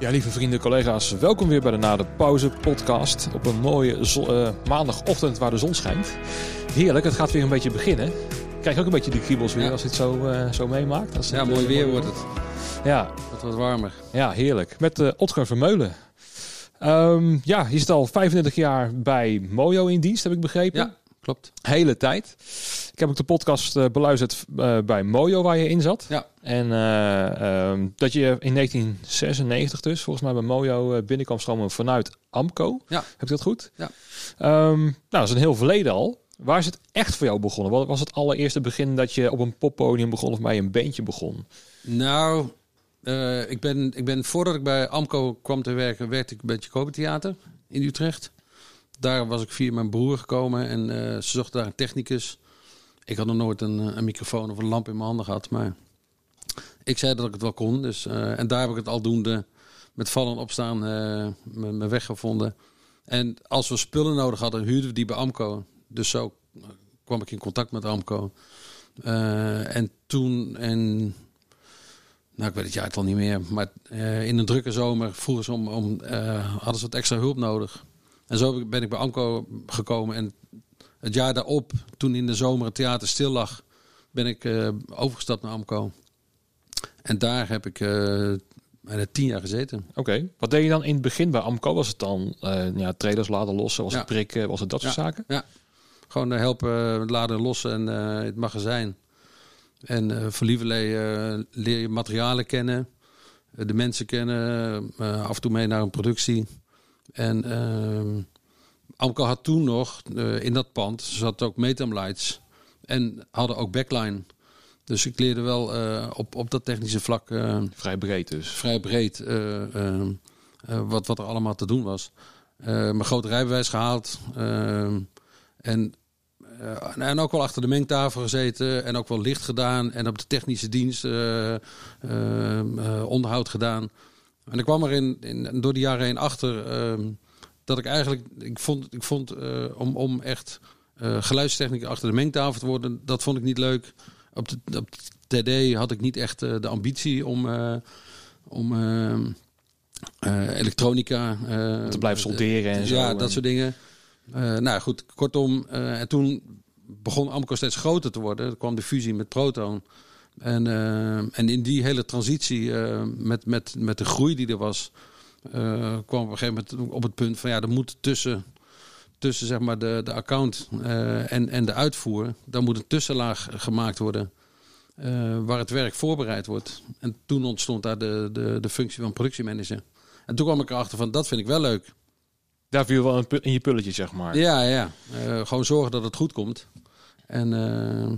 Ja, lieve vrienden, collega's, welkom weer bij de Na de Pauze podcast. Op een mooie eh, maandagochtend waar de zon schijnt. Heerlijk, het gaat weer een beetje beginnen. Ik krijg ook een beetje de kriebels weer Ja. als je het zo, eh, zo meemaakt. Als Ja, het, mooi eh, weer wordt het. Ja, Het wordt warmer. ja, heerlijk. Met uh, Otger Vermeulen. Ehm, ja, je zit al 35 jaar bij Mojo in dienst, heb ik begrepen. Ja, klopt. Hele tijd. Ik heb ook de podcast eh, beluisterd eh, bij Mojo waar je in zat. Ja. En eh, ehm, dat je in 1996 dus volgens mij bij Mojo binnenkwam stromen vanuit Amco. Ja. Heb ik dat goed? Ja. Ehm, nou, dat is een heel verleden al. Waar is het echt voor jou begonnen? Wat was het allereerste begin dat je op een poppodium begon of bij een bandje begon? Nou, ik, ben, ik ben voordat ik bij Amco kwam te werken, werkte ik bij het Jacobi Theater in Utrecht. Daar was ik via mijn broer gekomen en ze zochten daar een technicus. Ik had nog nooit een, eh, een microfoon of een lamp in mijn handen gehad, maar ik zei dat ik het wel kon. Dus, eh, en daar heb ik het aldoende met vallen en opstaan eh, mijn weg gevonden. En als we spullen nodig hadden, huurden we die bij Amco. Dus zo kwam ik in contact met Amco. En toen, en, nou ik weet het jaartal niet meer, maar in een drukke zomer vroegen ze om, om hadden ze wat extra hulp nodig. En zo ben ik bij Amco gekomen. En het jaar daarop, toen in de zomer het theater stil lag, ben ik eh, overgestapt naar Amco. En daar heb ik bijna tien jaar gezeten. Oké. Wat deed je dan in het begin bij Amco? Was het dan eh ja, trailers laden lossen? Was Ja. het prikken? Was het dat soort Ja. zaken? Gewoon eh, helpen laden lossen en het magazijn. En eh voor lieverlee leer je materialen kennen, de mensen kennen, af en toe mee naar een productie. En ehm Amco had toen nog eh, in dat pand, ze hadden ook Metam Lights en hadden ook backline. Dus ik leerde wel eh, op, op dat technische vlak eh, Vrij breed dus. vrij breed wat, wat er allemaal te doen was. Mijn grote rijbewijs gehaald. eh, en, en ook wel achter de mengtafel gezeten. En ook wel licht gedaan. En op de technische dienst onderhoud gedaan. En ik kwam er in, in, door de jaren heen achter dat ik eigenlijk... Ik vond, ik vond eh, om, om echt eh geluidstechniek achter de mengtafel te worden... dat vond ik niet leuk. Op de, op de TD had ik niet echt eh, de ambitie om... om elektronica Te blijven solderen en zo. ja, En- dat soort dingen. Nou goed, kortom. en toen begon Amco steeds groter te worden. Er kwam de fusie met Proton. En, en in die hele transitie met, met, met de groei die er was... eh, kwam op een gegeven moment op het punt van... ja, er moet tussen, tussen zeg maar de, de account eh, en, en de uitvoer... daar moet een tussenlaag gemaakt worden... eh, waar het werk voorbereid wordt. En toen ontstond daar de, de, de functie van productiemanager. En toen kwam ik erachter van, dat vind ik wel leuk. Daar viel wel in je pulletje, zeg maar. Ja, ja. Eh, gewoon zorgen dat het goed komt. En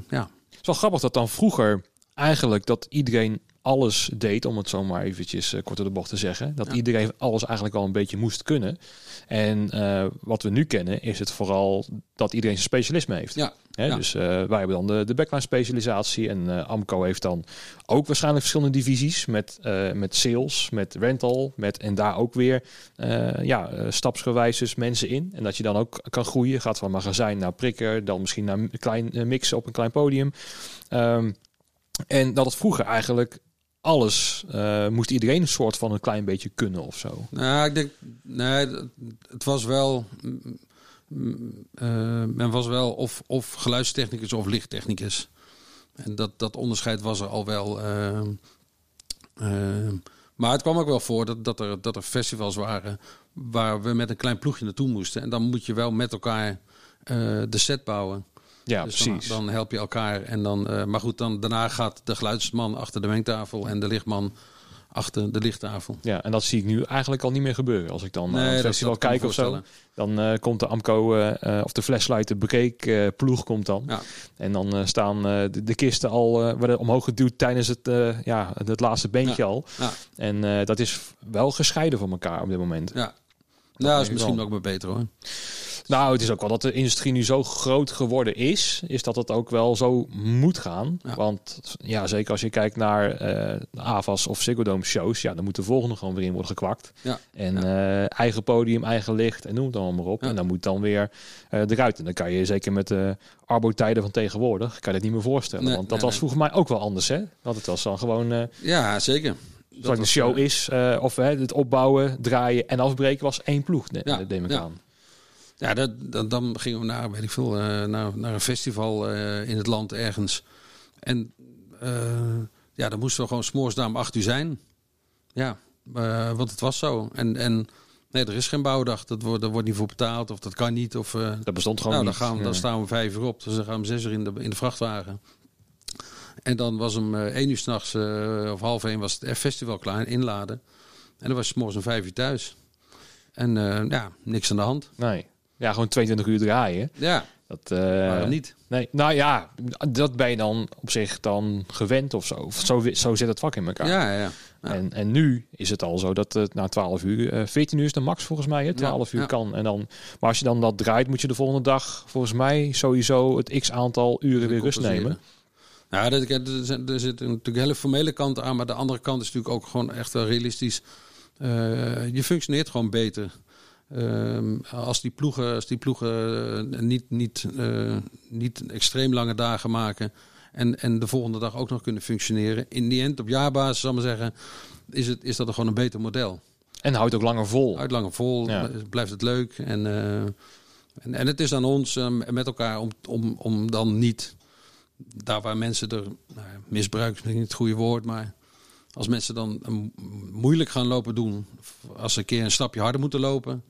ja. Het is wel grappig dat dan vroeger eigenlijk dat iedereen alles deed, om het zo maar eventjes eh, kort door de bocht te zeggen. Dat Ja. iedereen alles eigenlijk al een beetje moest kunnen. En eh, wat we nu kennen is het vooral dat iedereen zijn specialisme heeft. Ja, Hè, ja. Dus eh, wij hebben dan de, de backline specialisatie en Amco heeft dan ook waarschijnlijk verschillende divisies met, met sales, met rental, met en daar ook weer ja, stapsgewijs dus mensen in. En dat je dan ook kan groeien, gaat van magazijn naar prikker, dan misschien naar een klein mixen op een klein podium. Ehm, en dat het vroeger eigenlijk alles eh, moest iedereen een soort van een klein beetje kunnen of zo. Nou, ik denk, nee, het- was wel, eh, men was wel of, of geluidstechnicus of lichttechnicus. En dat, dat onderscheid was er al wel. eh, maar het kwam ook wel voor dat, dat, er, dat er festivals waren waar we met een klein ploegje naartoe moesten. En dan moet je wel met elkaar de set bouwen. Ja, Dus precies. Dan, dan help je elkaar. En dan, eh, maar goed, dan, daarna gaat de geluidsman achter de mengtafel en de lichtman achter de lichttafel. Ja, en dat zie ik nu eigenlijk al niet meer gebeuren. Als ik dan Nee, naar een dat- dat kijk of zo, dan eh, komt de Amco eh, eh, of de Flashlight, de eh, ploeg komt dan. Ja. En dan eh, staan eh, de, de kisten al eh, worden omhoog geduwd tijdens het, eh, ja, het laatste beentje Ja. al. Ja. En eh, dat is wel gescheiden van elkaar op dit moment. Ja. Nou, dat is denk ik misschien wel. ook maar beter hoor. Nou, het is ook wel dat de industrie nu zo groot geworden is, is dat het ook wel zo moet gaan. Ja. Want ja, zeker als je kijkt naar eh AVAS of Ziggo Dome shows, ja, dan moet de volgende gewoon weer in worden gekwakt. Ja. En eh, eigen podium, eigen licht en noem het allemaal maar op. En dan moet dan weer eh eruit. En dan kan je zeker met de arbotijden van tegenwoordig, kan je het niet meer voorstellen. Nee, Want dat nee, was nee. vroeger mij ook wel anders, hè? Want het was dan gewoon... Ja, zeker. zoals de show is, of het opbouwen, draaien en afbreken was één ploeg, neem ik aan. Ja, dat, dat, dan gingen we naar, weet ik veel, eh, naar, naar een festival eh, in het land ergens. En eh, ja, dan moesten we gewoon s'morgens daar om acht uur zijn. Ja, want het was zo. En, en nee, er is geen bouwdag. Dat wordt, daar wordt niet voor betaald of dat kan niet. Of, Dat bestond gewoon nou, dan, niet. gaan we, dan staan we vijf uur op. Dus dan gaan we om zes uur in de, in de vrachtwagen. En dan was om één uur s'nachts of half één was het festival klaar, inladen. En dan was je morgens om vijf uur thuis. En ja, niks aan de hand. Nee. Ja, gewoon 22 uur draaien. Ja, Dat, eh, niet? Nee, nou ja, dat ben je dan op zich dan gewend of zo. Zo, zo zit het vak in elkaar. Ja, ja. En, en nu is het al zo dat het na 12 uur, eh 14 uur is de max volgens mij, hè, 12 uur kan. En dan, maar als je dan dat draait, moet je de volgende dag volgens mij sowieso het x aantal uren weer rust nemen. Ja, dat, er, zit- er zit natuurlijk een hele formele kant aan, maar de andere kant is natuurlijk ook gewoon echt wel realistisch. Eh, je functioneert gewoon beter. Ehm, als die ploegen, als die ploegen eh, niet, niet, eh, niet extreem lange dagen maken en, en de volgende dag ook nog kunnen functioneren. In die end, op jaarbasis, zal ik maar zeggen, is, het, is dat gewoon een beter model. En houdt ook langer vol. Uit lange vol Ja. blijft het leuk. En, eh, en, en het is aan ons met elkaar om, om, om dan niet daar waar mensen er nou misbruik is niet het goede woord, maar als mensen dan moeilijk gaan lopen doen, als ze een keer een stapje harder moeten lopen,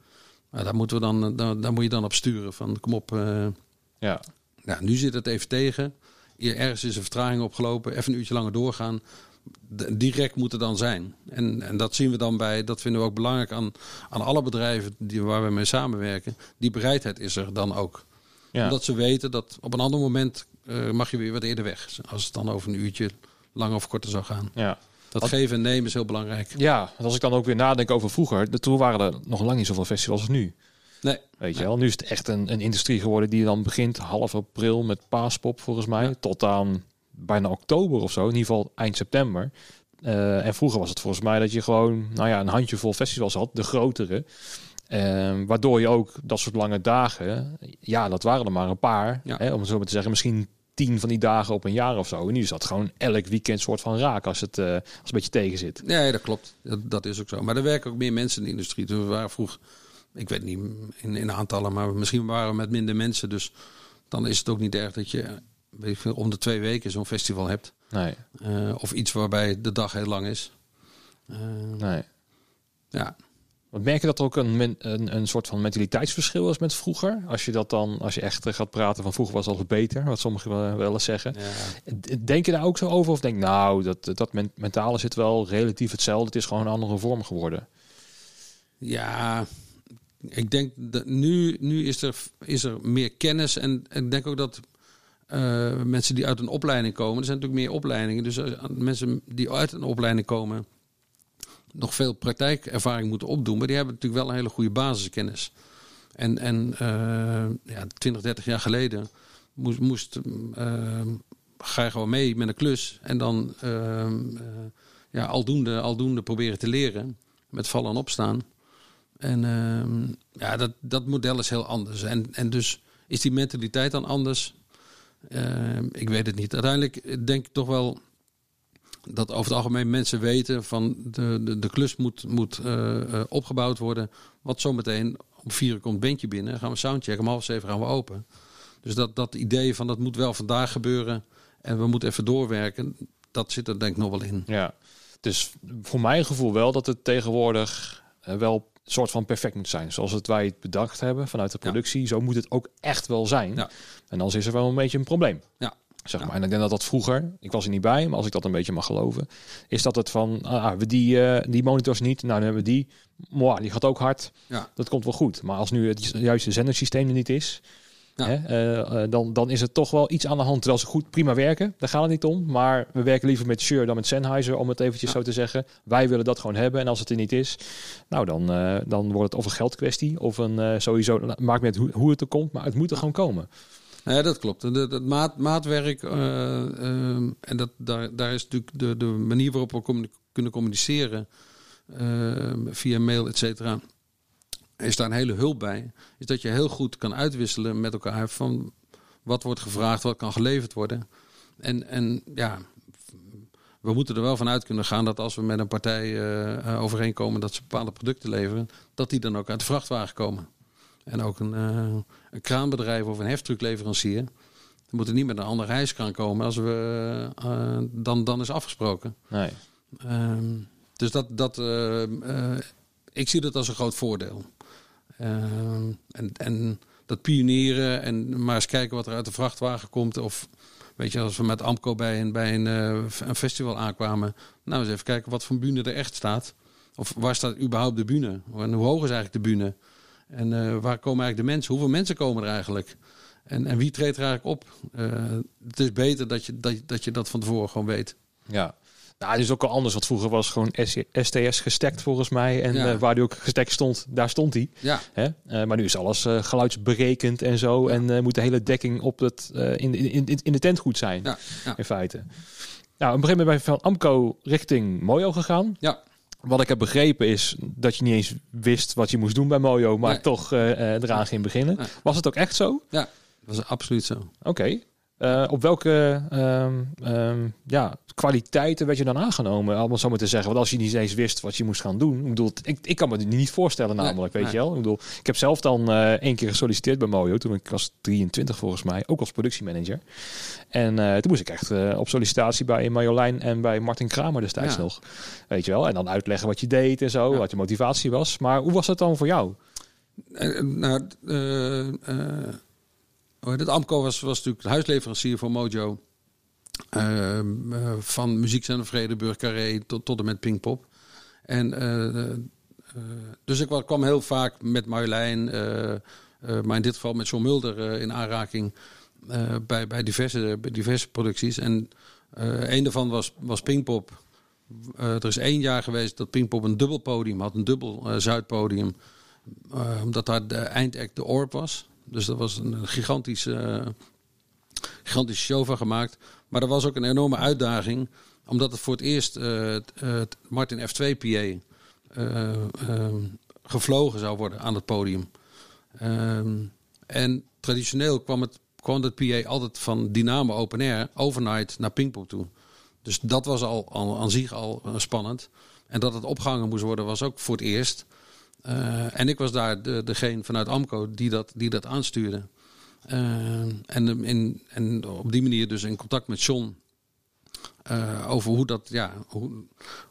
nou, daar moeten we dan, eh, daar, daar moet je dan op sturen. Van kom op, eh, Ja. nou, nu zit het even tegen. Hier ergens is een vertraging opgelopen. Even een uurtje langer doorgaan. Direct moet er dan zijn. En, en dat zien we dan bij, dat vinden we ook belangrijk aan, aan alle bedrijven die, waar we mee samenwerken. Die bereidheid is er dan ook. Ja. Omdat ze weten dat op een ander moment eh, mag je weer wat eerder weg. Als het dan over een uurtje langer of korter zou gaan. ja. Dat geven en nemen is heel belangrijk. Ja, want als ik dan ook weer nadenk over vroeger, de, toen waren er nog lang niet zoveel festivals als nu. Nee, Weet je wel, nu is het echt een, een industrie geworden die dan begint half april met paaspop volgens mij, Ja. tot aan bijna oktober of zo, in ieder geval eind september. Eh, en vroeger was het volgens mij dat je gewoon, nou ja, een handjevol festivals had, de grotere. Eh, waardoor je ook dat soort lange dagen, ja, dat waren er maar een paar, Ja. hè, om het zo maar te zeggen, misschien tien van die dagen op een jaar of zo. En nu is dat gewoon elk weekend soort van raak als het, eh, als het een beetje tegen zit. Nee, dat klopt. Dat, dat is ook zo. Maar er werken ook meer mensen in de industrie. Dus we waren vroeg, ik weet niet in, in aantallen, maar misschien waren we met minder mensen. Dus dan is het ook niet erg dat je weet ik veel, om de twee weken zo'n festival hebt. Nee, Eh, of iets waarbij de dag heel lang is. Eh, nee. ja. Want merk je dat er ook een, een, een soort van mentaliteitsverschil is met vroeger? Als je dat dan, als je echt gaat praten van vroeger was alles beter, wat sommigen wel, wel eens zeggen. ja. Denk je daar ook zo over? Of denk nou, dat, dat men- mentale zit wel relatief hetzelfde. Het is gewoon een andere vorm geworden. Ja, ik denk dat nu, nu is, er, is er meer kennis. En ik denk ook dat eh, mensen die uit een opleiding komen, er zijn natuurlijk meer opleidingen. Dus mensen die uit een opleiding komen, nog veel praktijkervaring moeten opdoen. Maar die hebben natuurlijk wel een hele goede basiskennis. En, en eh, ja, 20, 30 jaar geleden moest, moest eh, ga je gewoon mee met een klus. En dan eh, eh, ja, aldoende, aldoende proberen te leren. Met vallen en opstaan. En ehm, ja, dat, dat model is heel anders. En, en dus is die mentaliteit dan anders? Ehm, ik weet het niet. Uiteindelijk denk ik toch wel dat over het algemeen mensen weten van de, de, de klus moet, moet eh, eh, opgebouwd worden. Wat zometeen om vier uur komt bandje binnen. Gaan we soundchecken. Om half zeven gaan we open. Dus dat, dat idee van dat moet wel vandaag gebeuren. En we moeten even doorwerken. Dat zit er denk ik nog wel in. Ja. Dus voor mijn gevoel wel dat het tegenwoordig eh, wel een soort van perfect moet zijn. Zoals het wij het bedacht hebben vanuit de Ja. productie. Zo moet het ook echt wel zijn. Ja. En dan is er wel een beetje een probleem. Ja. Zeg maar. En ik denk dat dat vroeger, ik was er niet bij, maar als ik dat een beetje mag geloven, is dat het van, ah, we die, eh, die monitors niet, nou dan hebben we die, Mwah, die gaat ook hard, Ja. dat komt wel goed. Maar als nu het juiste zendersysteem er niet is, Ja. hè, eh, eh, dan, dan is het toch wel iets aan de hand. Terwijl ze goed prima werken, daar gaat het niet om. Maar we werken liever met Shure dan met Sennheiser, om het eventjes Ja. zo te zeggen. Wij willen dat gewoon hebben en als het er niet is, nou dan, dan wordt het of een geldkwestie of een sowieso, maakt niet uit hoe, hoe het er komt, maar het moet er gewoon komen. Ja, dat klopt. Het, maat, maatwerk, eh, ehm, en dat, daar, daar is natuurlijk de, de manier waarop we kunnen communiceren ehm, via mail, et cetera, is daar een hele hulp bij. Is dat je heel goed kan uitwisselen met elkaar van wat wordt gevraagd, wat kan geleverd worden. En, en ja, we moeten er wel vanuit kunnen gaan dat als we met een partij uh, overeenkomen dat ze bepaalde producten leveren, dat die dan ook uit de vrachtwagen komen. En ook een, een kraanbedrijf of een heftruckleverancier. We moeten niet met een andere hijskraan komen als we dan, dan is afgesproken. Nee. Ehm, dus dat, dat, ik zie dat als een groot voordeel. Ehm, en, en dat pionieren en maar eens kijken wat er uit de vrachtwagen komt. Of weet je, als we met Amco bij een, bij een, een festival aankwamen. Nou, eens even kijken wat voor bühne er echt staat. Of waar staat überhaupt de bühne? En hoe hoog is eigenlijk de bühne? En uh, waar komen eigenlijk de mensen? Hoeveel mensen komen er eigenlijk? En, en wie treedt er eigenlijk op? Uh, het is beter dat je, dat, dat je dat van tevoren gewoon weet. Ja, nou, het is ook al anders. wat vroeger was gewoon STS gestekt volgens mij. En ja. uh, waar die ook gestekt stond, daar stond hij. Ja. Hè? Uh, maar nu is alles uh, geluidsberekend en zo. Ja. En moet de hele dekking op het, in, in, in, in de tent goed zijn. Ja. In feite. Nou, op een gegeven moment ben je van Amco richting Mojo gegaan. Ja. Wat ik heb begrepen is dat je niet eens wist wat je moest doen bij Mojo, maar Nee. toch eraan ging beginnen. Nee. Was het ook echt zo? Ja, dat is absoluut zo. Oké. Uh, op welke um, um, ja, kwaliteiten werd je dan aangenomen? Allemaal zo maar te zeggen. Want als je niet eens wist wat je moest gaan doen. Ik, bedoel, ik, ik kan me niet voorstellen namelijk, Nee, weet nee. je wel. Ik, bedoel, ik heb zelf dan uh, één keer gesolliciteerd bij Mojo. Toen ik was 23 volgens mij. Ook als productiemanager. En uh, toen moest ik echt op sollicitatie bij Marjolein en bij Martin Kramer destijds Ja. nog. Weet je wel. En dan uitleggen wat je deed en zo. Ja. Wat je motivatie was. Maar hoe was dat dan voor jou? Eh, nou, heet het? Amco was, was natuurlijk huisleverancier voor Mojo. Eh, eh, van Muziekcentrum Vredeburg, Carré tot, tot en met Pinkpop. En eh, eh, dus ik wa- kwam heel vaak met Marjolein, maar in dit geval met John Mulder in aanraking bij, bij, diverse, diverse producties. En een daarvan was, was Pinkpop. Er is één jaar geweest dat Pinkpop een dubbel podium had, een dubbel Zuidpodium. Omdat daar de eindact de Orb was. Dus dat was een gigantische, eh, gigantische show van gemaakt. Maar er was ook een enorme uitdaging. Omdat het voor het eerst eh, eh, Martin F2 PA eh, gevlogen zou worden aan het podium. Ehm, en traditioneel kwam het, kwam het PA altijd van Dynamo Open Air overnight naar Pinkpop toe. Dus dat was al, al aan zich al eh, spannend. En dat het opgehangen moest worden was ook voor het eerst. Eh, en ik was daar de, degene vanuit Amco die dat, die dat aanstuurde. Eh, en, in, en op die manier dus in contact met John eh, over hoe dat, ja, hoe,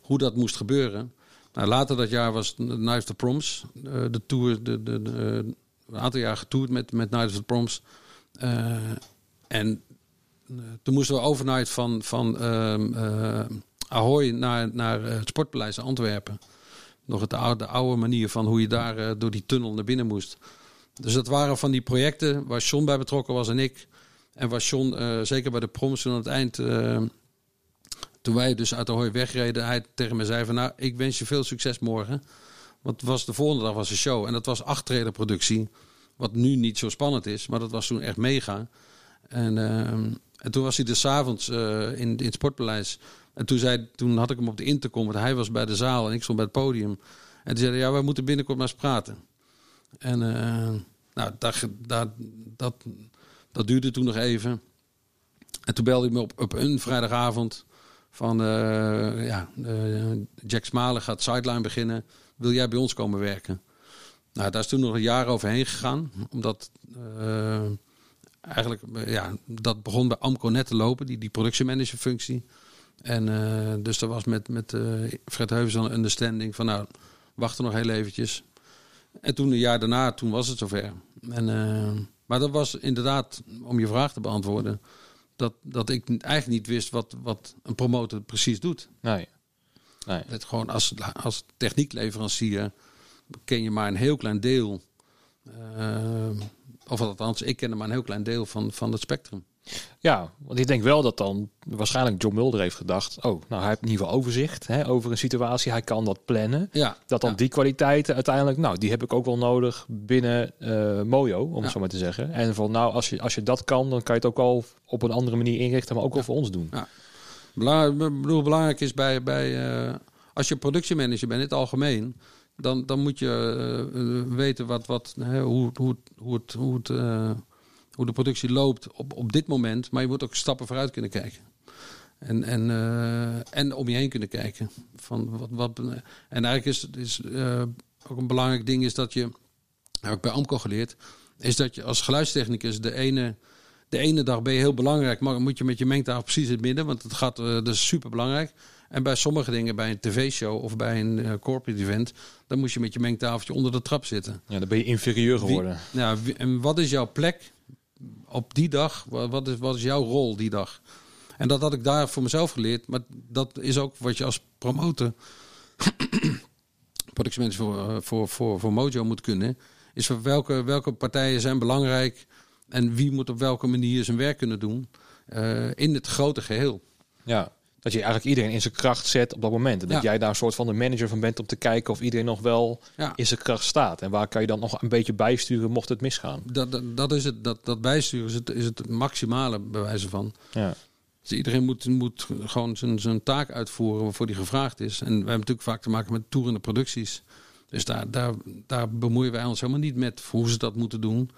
hoe dat moest gebeuren. Nou, later dat jaar was of the Proms. de tour, de, de, een aantal jaar getoerd met, met of the Proms. En toen moesten we overnight van, van ehm, eh, Ahoy naar, naar het Sportpaleis Antwerpen. Nog het oude, de oude manier van hoe je daar eh, door die tunnel naar binnen moest. Dus dat waren van die projecten waar John bij betrokken was en ik. En waar John, eh, zeker bij de proms aan het eind... eh, toen wij dus uit de hooi wegreden, hij tegen me zei van... nou, ik wens je veel succes morgen. Want was, de volgende dag was een show. En dat was achttreden productie. Wat nu niet zo spannend is, maar dat was toen echt mega. En, ehm, en toen was hij dus avonds in, in het Sportpaleis. En toen, zei, toen had ik hem op de intercom, want hij was bij de zaal en ik stond bij het podium. En toen zei ja, wij moeten binnenkort maar eens praten. En eh, nou, dat, dat, dat, duurde toen nog even. En toen belde hij me op, op een vrijdagavond van, eh, ja, eh, Jack Smalen gaat Sideline beginnen. Wil jij bij ons komen werken? Nou, daar is toen nog een jaar overheen gegaan. Omdat eigenlijk, ja, dat begon bij Amco net te lopen, die, die productiemanager functie. En eh, dus er was met, met eh, Fred Heuvens een understanding van, nou, wachten nog heel eventjes. En toen een jaar daarna, toen was het zover. En, eh, maar dat was inderdaad, om je vraag te beantwoorden, dat, dat ik eigenlijk niet wist wat, wat een promotor precies doet. Nee. nee. Het gewoon als, als techniekleverancier ken je maar een heel klein deel. of althans, ik kende maar een heel klein deel van, van het spectrum. Ja, want ik denk wel dat dan waarschijnlijk John Mulder heeft gedacht... oh, nou, hij heeft in ieder geval overzicht hè, over een situatie. Hij kan dat plannen. Ja, Dat dan ja. die kwaliteiten uiteindelijk... nou, die heb ik ook wel nodig binnen eh, Mojo, om Ja. het zo maar te zeggen. En van, nou, als je, als je dat kan... dan kan je het ook al op een andere manier inrichten... maar ook wel voor ons doen. Belangrijk, ik bedoel, belangrijk is bij, bij eh, als je productiemanager bent in het algemeen, dan, dan moet je eh, weten wat, wat, hè, hoe, hoe, hoe, het, hoe, het, hoe de productie loopt op, op dit moment. Maar je moet ook stappen vooruit kunnen kijken. En, en, eh, en om je heen kunnen kijken. Van wat, wat, en eigenlijk is, is uh, ook een belangrijk ding is dat je, heb ik bij Amco geleerd, is dat je als geluidstechnicus de ene, de ene dag ben je heel belangrijk, maar moet je met je mengtafel precies in het midden, want het gaat, uh, dat is super belangrijk. En bij sommige dingen, bij een tv-show of bij een uh, corporate event, dan moet je met je mengtafeltje onder de trap zitten. Ja, dan ben je inferieur geworden. Wie, ja, en wat is jouw plek op die dag? Wat is, wat is jouw rol die dag? En dat had ik daar voor mezelf geleerd. Maar dat is ook wat je als promotor, productiemensen voor, eh, voor, voor, voor Mojo moet kunnen. Is welke, welke partijen zijn belangrijk en wie moet op welke manier zijn werk kunnen doen uh, in het grote geheel. Ja, dat je eigenlijk iedereen in zijn kracht zet op dat moment. En dat jij daar een soort van de manager van bent om te kijken of iedereen nog wel ja. in zijn kracht staat. En waar kan je dan nog een beetje bijsturen mocht het misgaan? Dat, dat, dat is het. Dat, dat bijsturen is het, is het maximale bewijzen van. Ja. Dus iedereen moet, moet gewoon zijn, zijn taak uitvoeren waarvoor die gevraagd is. En we hebben natuurlijk vaak te maken met toerende producties. Dus daar, daar, daar bemoeien wij ons helemaal niet met hoe ze dat moeten doen.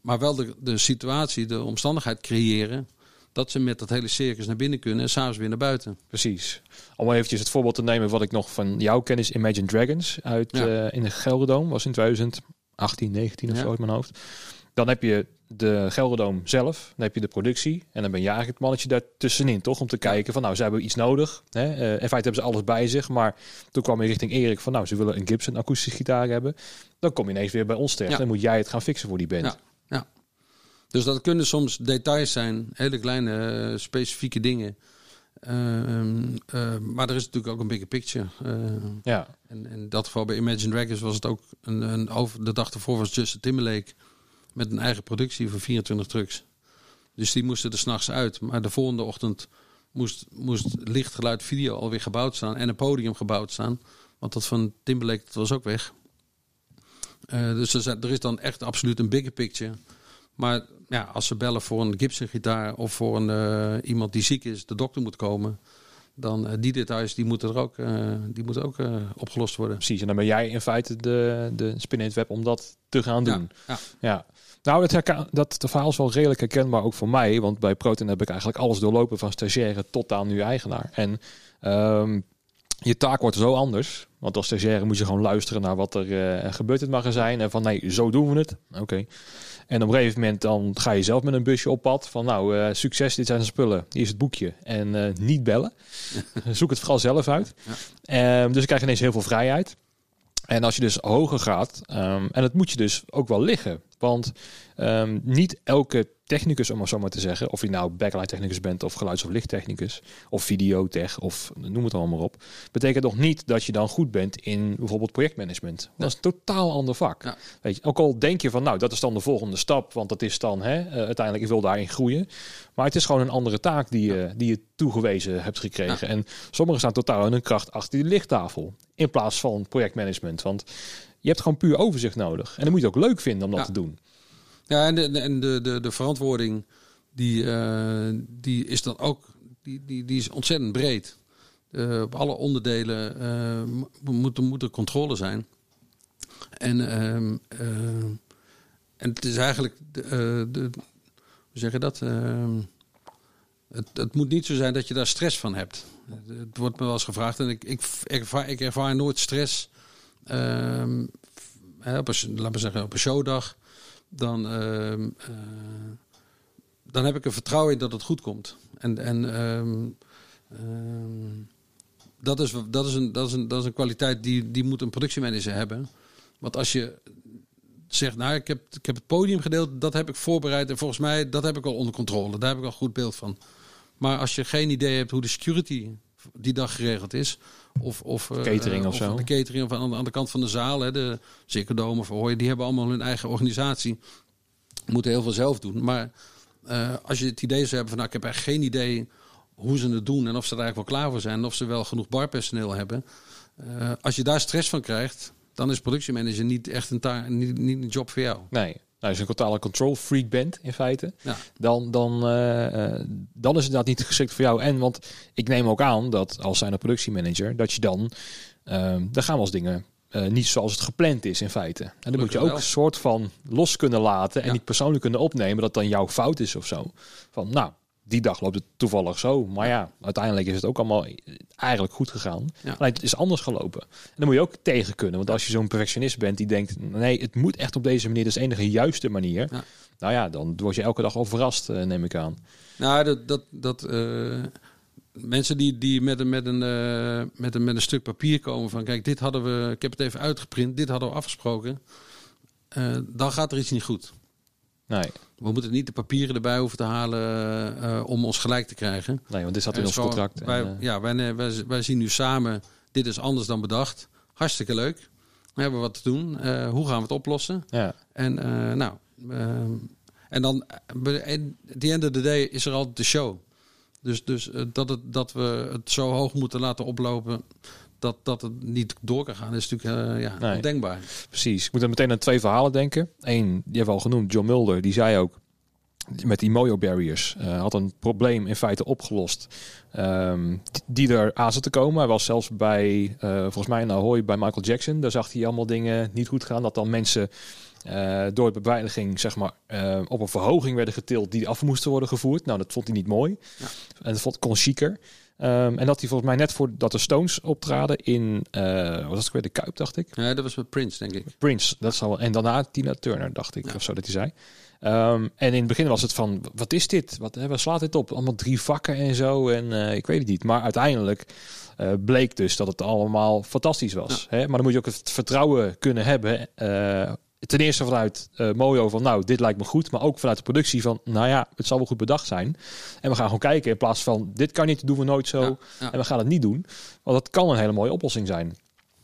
Maar wel de, de situatie, de omstandigheid creëren dat ze met dat hele circus naar binnen kunnen en s'avonds weer naar buiten. Precies. Om eventjes het voorbeeld te nemen wat ik nog van jouw kennis Imagine Dragons uit ja. uh, in de Gelderdoom was in 2018, 19 of ja. zo uit mijn hoofd. Dan heb je de Gelderdoom zelf, dan heb je de productie en dan ben je eigenlijk het mannetje daartussenin, toch? Om te kijken van nou, ze hebben iets nodig. Hè? Uh, in feite hebben ze alles bij zich, maar toen kwam je richting Erik van nou, ze willen een Gibson akoestische gitaar hebben. Dan kom je ineens weer bij ons terecht. Ja. Dan moet jij het gaan fixen voor die band. Dus dat kunnen soms details zijn, hele kleine uh, specifieke dingen. Uh, uh, maar er is natuurlijk ook een bigger picture. ja. En in dat geval bij Imagine Dragons was het ook een, een over de dag ervoor was Justin Timberlake met een eigen productie van 24 trucks. Dus die moesten er s'nachts uit. Maar de volgende ochtend moest, moest licht, geluid, video alweer gebouwd staan. En een podium gebouwd staan. Want dat van Timberlake dat was ook weg. Uh, dus er, er, is dan echt absoluut een bigger picture. Maar ja, als ze bellen voor een Gibson gitaar of voor een, uh, iemand die ziek is, de dokter moet komen. Dan uh, die details die moeten er ook, die moeten ook opgelost worden. Precies, en dan ben jij in feite de, de spin in het web om dat te gaan doen. Ja, ja. ja. Nou, dat, dat de verhaal is wel redelijk herkenbaar ook voor mij. Want bij Proton heb ik eigenlijk alles doorlopen van stagiaire tot aan nu eigenaar. En um, je taak wordt zo anders. Want als stagiaire moet je gewoon luisteren naar wat er uh, gebeurt in het magazijn. En van nee, zo doen we het. Oké. Okay. En op een gegeven moment dan ga je zelf met een busje op pad. Van nou, uh, succes, dit zijn de spullen. Hier is het boekje. En uh, niet bellen. Zoek het vooral zelf uit. Ja. Um, dus ik krijg ineens heel veel vrijheid. En als je dus hoger gaat, um, en het moet je dus ook wel liggen. Want um, niet elke technicus, om maar zo maar te zeggen, of je nou backlight technicus bent of geluids- of lichttechnicus of videotech of noem het allemaal op, betekent nog niet dat je dan goed bent in bijvoorbeeld projectmanagement. Dat is een totaal ander vak. Ja. Weet je, ook al denk je van nou, dat is dan de volgende stap, want dat is dan hè, uh, uiteindelijk ik wil daarin groeien. Maar het is gewoon een andere taak die, uh, die je toegewezen hebt gekregen. Ja. En sommigen staan totaal in hun kracht achter die lichttafel in plaats van projectmanagement. Want je hebt gewoon puur overzicht nodig. En dan moet je het ook leuk vinden om dat ja. te doen. Ja, en de, en de, de, de verantwoording die, uh, die is dan ook die, die, die is ontzettend breed. Uh, op alle onderdelen uh, moet, moet er controle zijn. En, en het is eigenlijk, de, de, hoe zeg je dat? Het, het, moet niet zo zijn dat je daar stress van hebt. Het wordt me wel eens gevraagd en ik, ik, ik, ervaar, ik ervaar nooit stress. Uh, op een, laten we zeggen, op een showdag. Dan, uh, uh, dan heb ik er vertrouwen in dat het goed komt. En, en dat, is, dat, is een, dat, is een, dat is een kwaliteit die, die moet een productiemanager hebben. Want als je zegt, nou, ik heb, ik heb het podium gedeeld, dat heb ik voorbereid. En volgens mij, dat heb ik al onder controle. Daar heb ik al goed beeld van. Maar als je geen idee hebt hoe de security die dag geregeld is. Of, of catering uh, of, zo. De catering of aan, aan de kant van de zaal. Hè, de Zirkendome of Hooi, die hebben allemaal hun eigen organisatie. Moeten heel veel zelf doen. Maar uh, als je het idee zou hebben van nou, ik heb echt geen idee hoe ze het doen. En of ze er eigenlijk wel klaar voor zijn. Of ze wel genoeg barpersoneel hebben. Uh, als je daar stress van krijgt, dan is productiemanager niet echt een, niet, niet een job voor jou. Nee, nou, als je een totale control freak bent in feite, ja. dan, dan, uh, uh, dan is het dat niet geschikt voor jou. En want ik neem ook aan dat als zijn productiemanager, dat je dan, uh, dan gaan we als dingen uh, niet zoals het gepland is in feite. En dan moet je ook een soort van los kunnen laten en ja. niet persoonlijk kunnen opnemen dat dan jouw fout is of zo. Van nou, die dag loopt het toevallig zo. Maar ja, uiteindelijk is het ook allemaal eigenlijk goed gegaan. Ja. Alleen het is anders gelopen. En dan moet je ook tegen kunnen. Want als je zo'n perfectionist bent die denkt... nee, het moet echt op deze manier. Dat is de enige juiste manier. Ja. Nou ja, dan word je elke dag al verrast, eh, neem ik aan. Nou, dat, dat, dat eh, mensen die, die met, een, met, een, eh, met, een, met een stuk papier komen van... kijk, dit hadden we, ik heb het even uitgeprint, dit hadden we afgesproken. dan gaat er iets niet goed. Nee, We moeten niet de papieren erbij hoeven te halen eh, om ons gelijk te krijgen. nee want dit zat in En ons contract. en, Wij, eh, ja, wij, wij, wij zien nu samen, dit is anders dan bedacht. Hartstikke leuk. We hebben wat te doen. Eh, hoe gaan we het oplossen? ja. En eh, nou, en dan, eh, at the end of the day is er altijd de show. Dus, dus eh, dat, het, dat we het zo hoog moeten laten oplopen, dat, dat het niet door kan gaan, is natuurlijk eh, ja, Nee. ondenkbaar. Precies. Ik moet dan meteen aan twee verhalen denken. Eén, die hebben we al genoemd, John Mulder, die zei ook met die mojo barriers eh, had een probleem in feite opgelost ehm, die- er aan zat te komen. Hij was zelfs bij, eh, volgens mij in Ahoy bij Michael Jackson. Daar zag hij allemaal dingen niet goed gaan. Dat dan mensen door de beveiliging zeg maar op een verhoging werden getild die af moesten worden gevoerd. Nou, dat vond hij niet mooi. Ja. En dat vond kon chiquer. Ehm, en dat hij volgens mij net voordat de Stones optraden in, wat was het weer, de Kuip, dacht ik. Ja, dat was met Prince, denk ik. Prince, dat zal wel. En daarna Tina Turner, dacht ik, Ja. of zo dat hij zei. Ehm, en in het begin was het van, wat is dit? Wat, hè, waar slaat dit op? Allemaal drie vakken en zo. En eh, ik weet het niet. Maar uiteindelijk eh, bleek dus dat het allemaal fantastisch was. Hè? Maar dan moet je ook het vertrouwen kunnen hebben. Ten eerste vanuit eh Mojo van, nou, dit lijkt me goed. Maar ook vanuit de productie van, nou ja, het zal wel goed bedacht zijn. En we gaan gewoon kijken in plaats van, dit kan niet, doen we nooit zo. Ja, ja. En we gaan het niet doen. Want dat kan een hele mooie oplossing zijn.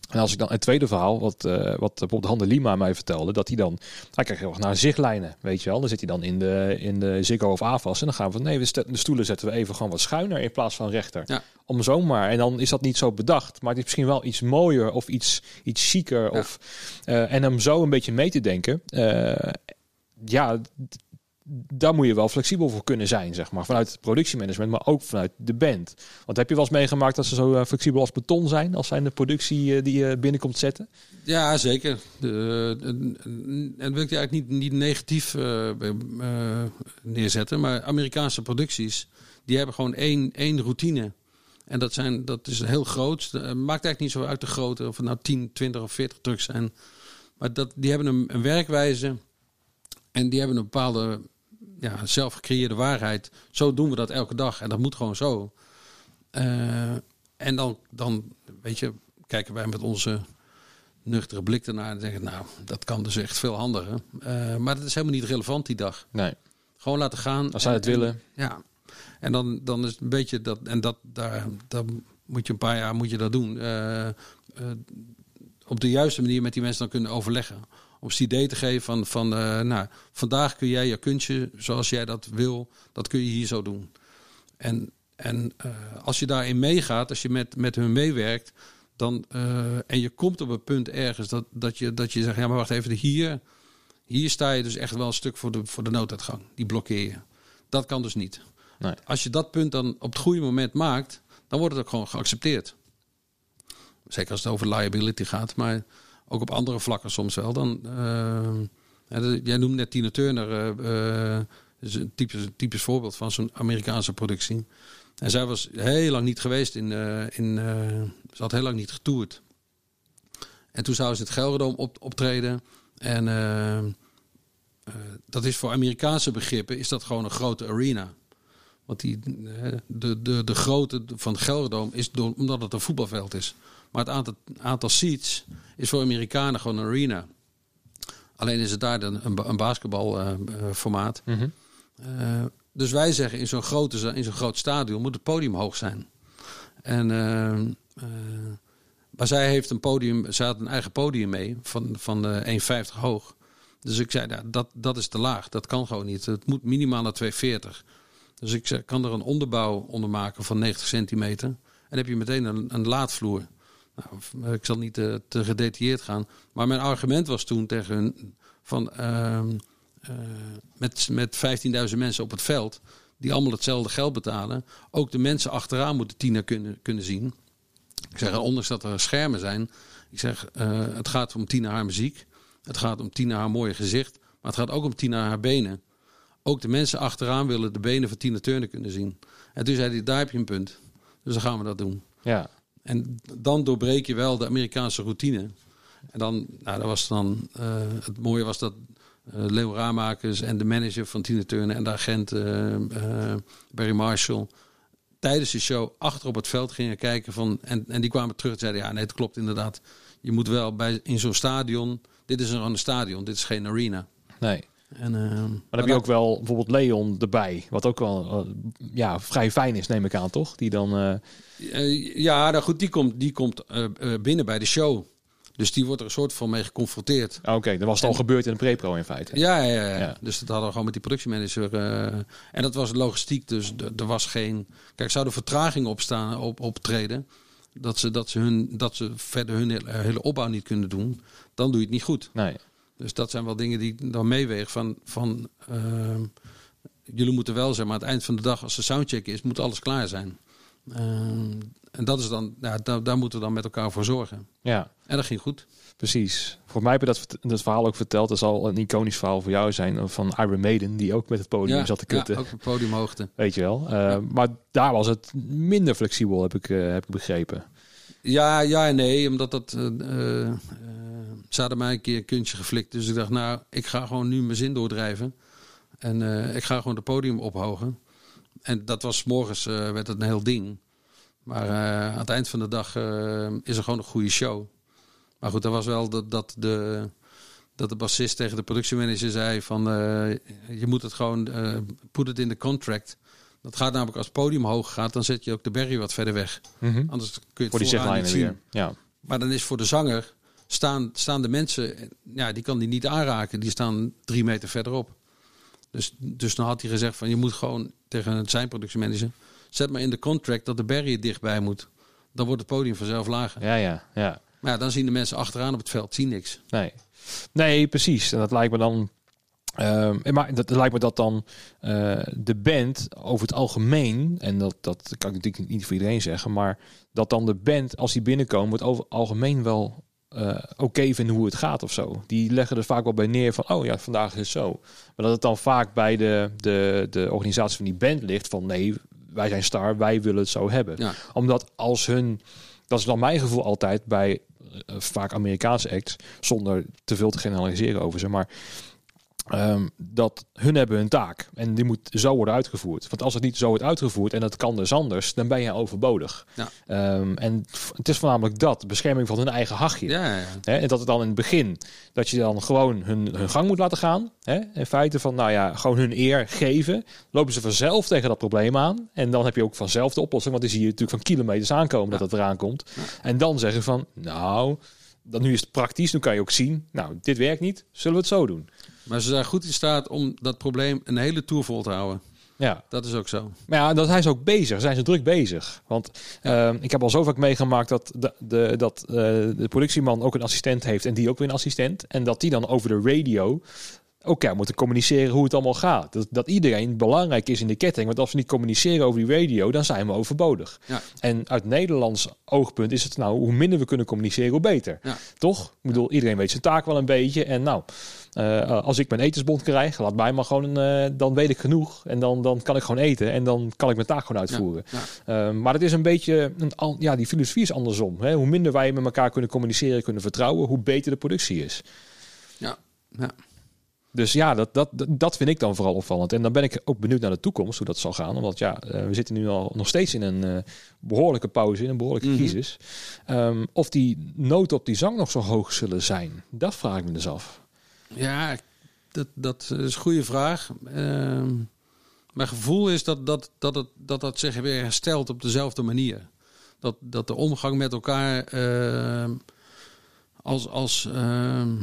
En als ik dan het tweede verhaal, wat, eh wat bijvoorbeeld Hande Lima mij vertelde, dat hij dan, hij kijkt heel erg naar zichtlijnen, weet je wel. Dan zit hij dan in de, in de Ziggo of AFAS en dan gaan we van, nee, we de stoelen zetten we even gewoon wat schuiner in plaats van rechter. Ja. Om zomaar. En dan is dat niet zo bedacht, maar het is misschien wel iets mooier of iets, iets. Ja. Of, eh, en om zo een beetje mee te denken, eh, ja, daar moet je wel flexibel voor kunnen zijn, zeg maar. Vanuit het productiemanagement, maar ook vanuit de band. Want heb je wel eens meegemaakt dat ze zo eh, flexibel als beton zijn, als zijn de productie eh, die je binnenkomt zetten? Ja, zeker. De, en- wil ik eigenlijk niet, niet negatief eh, eh, neerzetten. Maar Amerikaanse producties, die hebben gewoon één, één routine. En dat, zijn, dat is heel groot. Maakt eigenlijk niet zo uit de grootte, of het nou 10, 20 of 40 trucks zijn. Maar dat, die hebben een, een werkwijze en die hebben een bepaalde ja, zelf gecreëerde waarheid. Zo doen we dat elke dag en dat moet gewoon zo. Eh, en dan, dan, weet je, kijken wij met onze nuchtere blik ernaar en zeggen, nou, dat kan dus echt veel handiger. Eh, maar dat is helemaal niet relevant die dag. Nee, Gewoon laten gaan. als zij En- het willen. ja, en dan, dan is het een beetje dat, en dat daar, dan moet je een paar jaar moet je dat doen. Eh, op de juiste manier met die mensen dan kunnen overleggen. Om ze het idee te geven van, van eh, nou, vandaag kun jij je kunstje zoals jij dat wil, dat kun je hier zo doen. En, en eh, als je daarin meegaat, als je met, met hun meewerkt, dan, eh, en je komt op een punt ergens dat, dat, je, dat je zegt, ja maar wacht even, hier, hier sta je dus echt wel een stuk voor de, voor de nooduitgang. Die blokkeer je. Dat kan dus niet. Nee. Als je dat punt dan op het goede moment maakt, dan wordt het ook gewoon geaccepteerd. Zeker als het over liability gaat, maar ook op andere vlakken soms wel. Dan, eh, jij noemt net Tina Turner, eh, eh, is een typisch, typisch voorbeeld van zo'n Amerikaanse productie. En zij was heel lang niet geweest in, in ze had heel lang niet getoerd. En toen zou ze het Gelredome op, optreden. En dat is voor Amerikaanse begrippen is dat gewoon een grote arena. Want die, de, de, de grootte van Gelredome is door, omdat het een voetbalveld is. Maar het aantal, aantal seats is voor Amerikanen gewoon een arena. Alleen is het daar dan een, een basketbalformaat. Mhm. Eh, dus wij zeggen in zo'n grote, za- in zo'n groot stadion moet het podium hoog zijn. En, eh, eh, maar zij heeft een podium, zij had een eigen podium mee van, van eh 1,50 hoog. Dus ik zei, nou, dat, dat is te laag. Dat kan gewoon niet. Het moet minimaal naar 2,40. Dus ik zei, kan er een onderbouw onder maken van 90 centimeter. En heb je meteen een, een laadvloer. Nou, ik zal niet te, te gedetailleerd gaan. Maar mijn argument was toen tegen hun van... ehm, eh, met, met 15.000 mensen op het veld... die allemaal hetzelfde geld betalen... ook de mensen achteraan moeten Tina kunnen, kunnen zien. Ik zeg, ondanks dat er schermen zijn... ik zeg, eh, het gaat om Tina haar muziek... het gaat om Tina haar mooie gezicht... maar het gaat ook om Tina haar benen. ook de mensen achteraan willen de benen van Tina Turner kunnen zien. En toen zei hij, daar heb je een punt. Dus dan gaan we dat doen. Ja, En dan doorbreek je wel de Amerikaanse routine. En dan, nou, dat was dan, eh, het mooie was dat eh Leo Raamakers en de manager van Tina Turner en de agent eh, Barry Marshall tijdens de show achter op het veld gingen kijken van en, en die kwamen terug en zeiden ja nee het klopt inderdaad je moet wel bij in zo'n stadion dit is een, een stadion dit is geen arena nee. En eh, Maar dan heb je ook wel bijvoorbeeld Leon erbij. Wat ook wel eh, ja, vrij fijn is, neem ik aan, toch? Die dan... eh, Eh, ja, nou goed, die komt, die komt binnen bij de show. Dus die wordt er een soort van mee geconfronteerd. ah, Oké, dat was het al gebeurd in de pre-pro in feite. Ja, ja, ja, Ja. Dus dat hadden we gewoon met die productiemanager. eh, en dat was logistiek, dus er was geen. Kijk, zou er vertraging opstaan, op, optreden. Dat ze, dat, ze hun, dat ze verder hun hele, hele opbouw niet kunnen doen. Dan doe je het niet goed. Nee. Dus dat zijn wel dingen die ik dan meewegen. Van, van ehm, jullie moeten wel zeg maar, aan het eind van de dag, als de soundcheck is, moet alles klaar zijn. Ehm, en dat is dan, ja, daar, daar moeten we dan met elkaar voor zorgen. Ja, En dat ging goed. precies. Voor mij heb je dat, verhaal ook verteld. Dat zal een iconisch verhaal voor jou zijn. Van Iron Maiden, die ook met het podium zat te kutten. ja, ook op podiumhoogte. Weet je wel. Eh, Maar daar was het minder flexibel, heb ik, eh, heb ik begrepen. Ja, ja en nee, omdat dat. eh, ze hadden mij een keer een kuntje geflikt. Dus ik dacht, nou, ik ga gewoon nu mijn zin doordrijven. En eh, ik ga gewoon het podium ophogen. En dat was morgens werd het een heel ding. Maar aan het eind van de dag is er gewoon een goede show. Maar goed, dat was wel dat, dat de. Dat de bassist tegen de productiemanager zei van je moet het gewoon put it in the contract. Dat gaat namelijk als het podium hoog gaat, dan zet je ook de berry wat verder weg. Anders kun je het Voor die niet zien. weer. Ja. Maar dan is voor de zanger staan, staan de mensen, ja, die kan die niet aanraken. Die staan drie meter verderop. Dus, dus dan had hij gezegd van je moet gewoon tegen zijn productiemanager, zet maar in de contract dat de barrier dichtbij moet. Dan wordt het podium vanzelf lager. ja, ja, ja. Maar ja, dan zien de mensen achteraan op het veld, zien niks. Nee. Nee, precies. En dat lijkt me dan. Ehm, maar dat, lijkt me dat dan eh, de band over het algemeen, en dat, dat kan ik natuurlijk niet voor iedereen zeggen, maar dat dan de band, als die binnenkomen, het over het algemeen wel eh, oké vinden hoe het gaat of zo. Die leggen er vaak wel bij neer van, oh ja, vandaag is het zo. Maar dat het dan vaak bij de, de, de organisatie van die band ligt van, nee, wij zijn star, wij willen het zo hebben. Ja. Omdat als hun, dat is dan mijn gevoel altijd bij eh, vaak Amerikaanse acts, zonder te veel te generaliseren over ze, maar ehm, dat hun hebben hun taak en die moet zo worden uitgevoerd. Want als het niet zo wordt uitgevoerd en dat kan dus anders, dan ben je overbodig. Ja. Ehm, en het is voornamelijk dat, bescherming van hun eigen hachje. Ja, ja, en dat het dan in het begin, dat je dan gewoon hun, hun gang moet laten gaan. Hè? In feite van, nou ja, gewoon hun eer geven. Lopen ze vanzelf tegen dat probleem aan. En dan heb je ook vanzelf de oplossing. Want die zie je natuurlijk van kilometers aankomen dat het eraan komt. En dan zeggen van, nou, dan nu is het praktisch. Nu kan je ook zien, nou, dit werkt niet. Zullen we het zo doen? Maar ze zijn goed in staat om dat probleem een hele tour vol te houden. Ja, Dat is ook zo. Maar ja, dat hij is ook bezig. Zijn ze druk bezig? Want ehm, ik heb al zo vaak meegemaakt dat, de, de, dat eh, de politieman ook een assistent heeft en die ook weer een assistent. En dat die dan over de radio ook ja, moeten communiceren hoe het allemaal gaat. Dat, dat iedereen belangrijk is in de ketting. Want als we niet communiceren over die radio, dan zijn we overbodig. Ja. En uit Nederlands oogpunt is het nou, hoe minder we kunnen communiceren, hoe beter. Ja. Toch? Ik bedoel, iedereen weet zijn taak wel een beetje. En nou, eh, als ik mijn etensbond krijg, laat mij maar gewoon, eh, dan weet ik genoeg. En dan, dan kan ik gewoon eten. En dan kan ik mijn taak gewoon uitvoeren. Ja, Eh, maar het is een beetje, een, ja, die filosofie is andersom. Hè? Hoe minder wij met elkaar kunnen communiceren, kunnen vertrouwen, hoe beter de productie is. Ja, ja. Dus ja, dat, dat, dat- vind ik dan vooral opvallend. En dan ben ik ook benieuwd naar de toekomst, hoe dat zal gaan. Omdat ja, eh, we zitten nu al nog steeds in een eh, behoorlijke pauze, in een behoorlijke Mhm. crisis. Ehm, of die noten op die zang nog zo hoog zullen zijn, dat vraag ik me dus af. Ja, dat, dat is een goede vraag. Ehm, mijn gevoel is dat dat, dat, het, dat dat zich weer herstelt op dezelfde manier. Dat, dat de omgang met elkaar ehm, als... als ehm,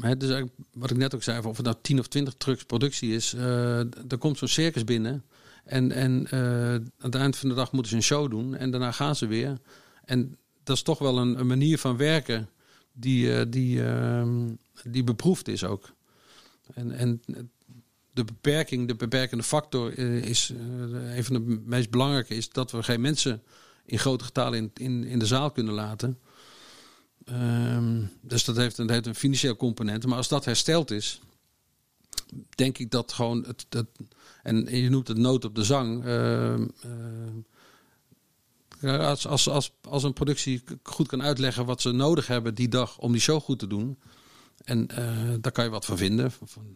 hè, dus wat ik net ook zei, of het nou 10 of 20 trucks productie is, eh er komt zo'n circus binnen. En, en eh, aan het eind van de dag moeten ze een show doen en daarna gaan ze weer. En dat is toch wel een manier van werken die, eh, die, ehm, die beproefd is ook. En, en de beperking, de beperkende factor eh, is eh, een van de meest belangrijke is dat we geen mensen in grote getalen in, in, in de zaal kunnen laten. Ehm, dus dat heeft, een, heeft een financieel component. Maar als dat hersteld is, denk ik dat gewoon het, en je noemt het nood op de zang. Ehm, als, als, als, als een productie goed kan uitleggen wat ze nodig hebben die dag om die show goed te doen. En daar kan je wat van vinden. Van,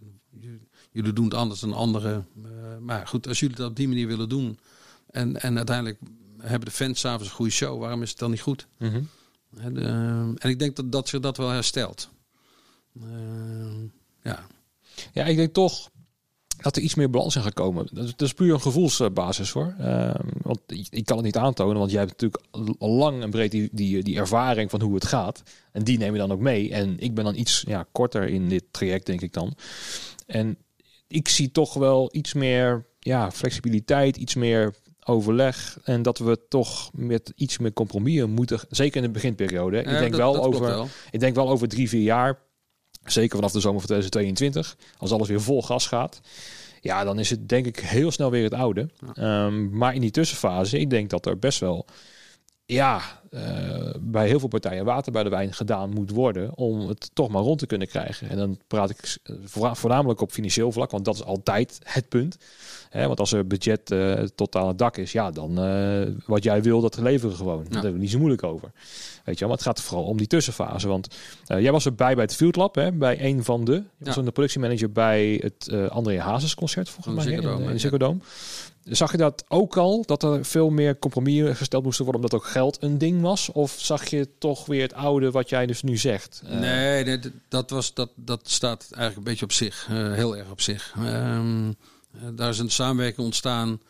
jullie doen het anders dan anderen. maar goed, als jullie dat op die manier willen doen. En, en uiteindelijk hebben de fans s'avonds een goede show. Waarom is het dan niet goed? Mhm. En, en ik denk dat, dat zich dat wel herstelt. Ja. Ja, ik denk toch dat er iets meer balans in gaat komen. Dat, is puur een gevoelsbasis hoor. Ehm, want ik, kan het niet aantonen, want jij hebt natuurlijk al lang en breed die, die, die ervaring van hoe het gaat. En die neem je dan ook mee. En ik ben dan iets ja, korter in dit traject, denk ik dan. En ik zie toch wel iets meer ja, flexibiliteit, iets meer overleg en dat we toch met iets meer compromis moeten, zeker in de beginperiode. ik denk wel over, ik denk wel over drie, vier jaar, zeker vanaf de zomer van 2022, als alles weer vol gas gaat. Ja, dan is het denk ik heel snel weer het oude. Ehm, maar in die tussenfase, ik denk dat er best wel ja, uh, bij heel veel partijen water bij de wijn gedaan moet worden om het toch maar rond te kunnen krijgen. En dan praat ik voornamelijk op financieel vlak, want dat is altijd het punt. Hè, want als er budget uh, tot aan het dak is, ja, dan uh, wat jij wil, dat leveren gewoon. Ja. Daar hebben we niet zo moeilijk over. Weet je, maar het gaat vooral om die tussenfase. Want jij was erbij bij het Field Lab, hè, bij een van de, je was een productiemanager bij het André Hazes concert volgens mij in, in Ziggo Dome. Zag je dat ook al, dat er veel meer compromissen gesteld moesten worden omdat ook geld een ding was? Of zag je toch weer het oude wat jij dus nu zegt? Eh, nee, dat, was, dat, dat staat eigenlijk een beetje op zich, uh, heel erg op zich. Um, daar is een samenwerking ontstaan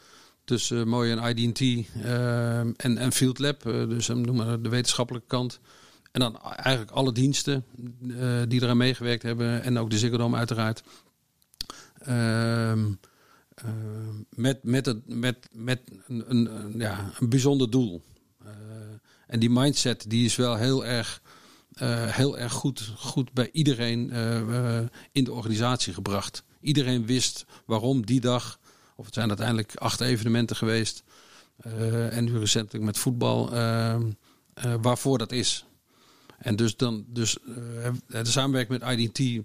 tussen Mooi en IDT ehm, en, en Field Lab, dus noem maar de wetenschappelijke kant. En dan eigenlijk alle diensten die eraan meegewerkt hebben en ook de Ziggo uiteraard. Um, uh, met, met, het, met, met een, een, ja, een bijzonder doel. Uh, en die mindset die is wel heel erg, uh, heel erg goed, goed bij iedereen in de organisatie gebracht. Iedereen wist waarom die dag, of het zijn uiteindelijk acht evenementen geweest. en nu recentelijk met voetbal, waarvoor dat is. En dus, dan, dus de samenwerking met IDT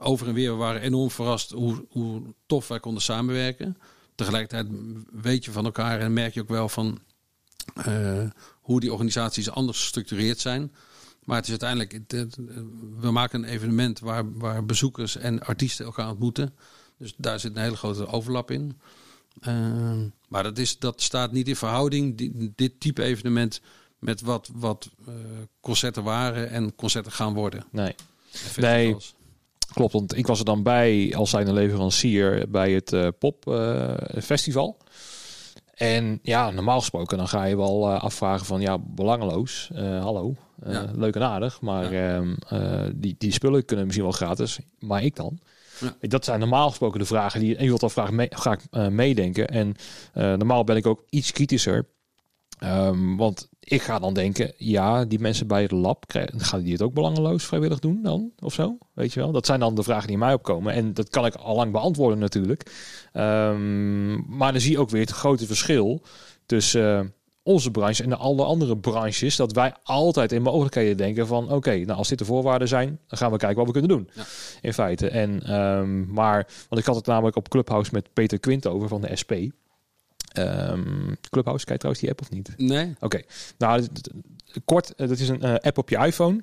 over en weer. We waren enorm verrast hoe, hoe tof wij konden samenwerken. Tegelijkertijd weet je van elkaar en merk je ook wel van uh, hoe die organisaties anders gestructureerd zijn. Maar het is uiteindelijk, we maken een evenement waar, waar bezoekers en artiesten elkaar ontmoeten. Dus daar zit een hele grote overlap in. Uh, maar dat, is, dat staat niet in verhouding, dit, dit type evenement, met wat, wat uh, concerten waren en concerten gaan worden. Nee. Nee, Klopt, want ik was er dan bij als zijn leverancier bij het uh, popfestival. en ja, normaal gesproken dan ga je wel uh, afvragen van ja, belangeloos. Hallo, ja. leuk en aardig. Maar ja. Ehm, die, die spullen kunnen misschien wel gratis. Maar ik dan? Ja. Dat zijn normaal gesproken de vragen die... En je wilt al vragen mee, ga ik meedenken. En normaal ben ik ook iets kritischer. Um, want ik ga dan denken, ja, die mensen bij het lab, gaan die het ook belangeloos vrijwillig doen dan? Of zo? Weet je wel? Dat zijn dan de vragen die mij opkomen. En dat kan ik al lang beantwoorden natuurlijk. Um, maar dan zie je ook weer het grote verschil tussen uh, onze branche en alle andere branches. Dat wij altijd in mogelijkheden denken van, oké, okay, nou als dit de voorwaarden zijn, dan gaan we kijken wat we kunnen doen. Ja. In feite. En, um, maar, want ik had het namelijk op Clubhouse met Peter Quint over van de SP. Um, Clubhouse, kijk trouwens die app of niet? Nee. Oké. Nou, kort, eh, dat is een uh, app op je iPhone.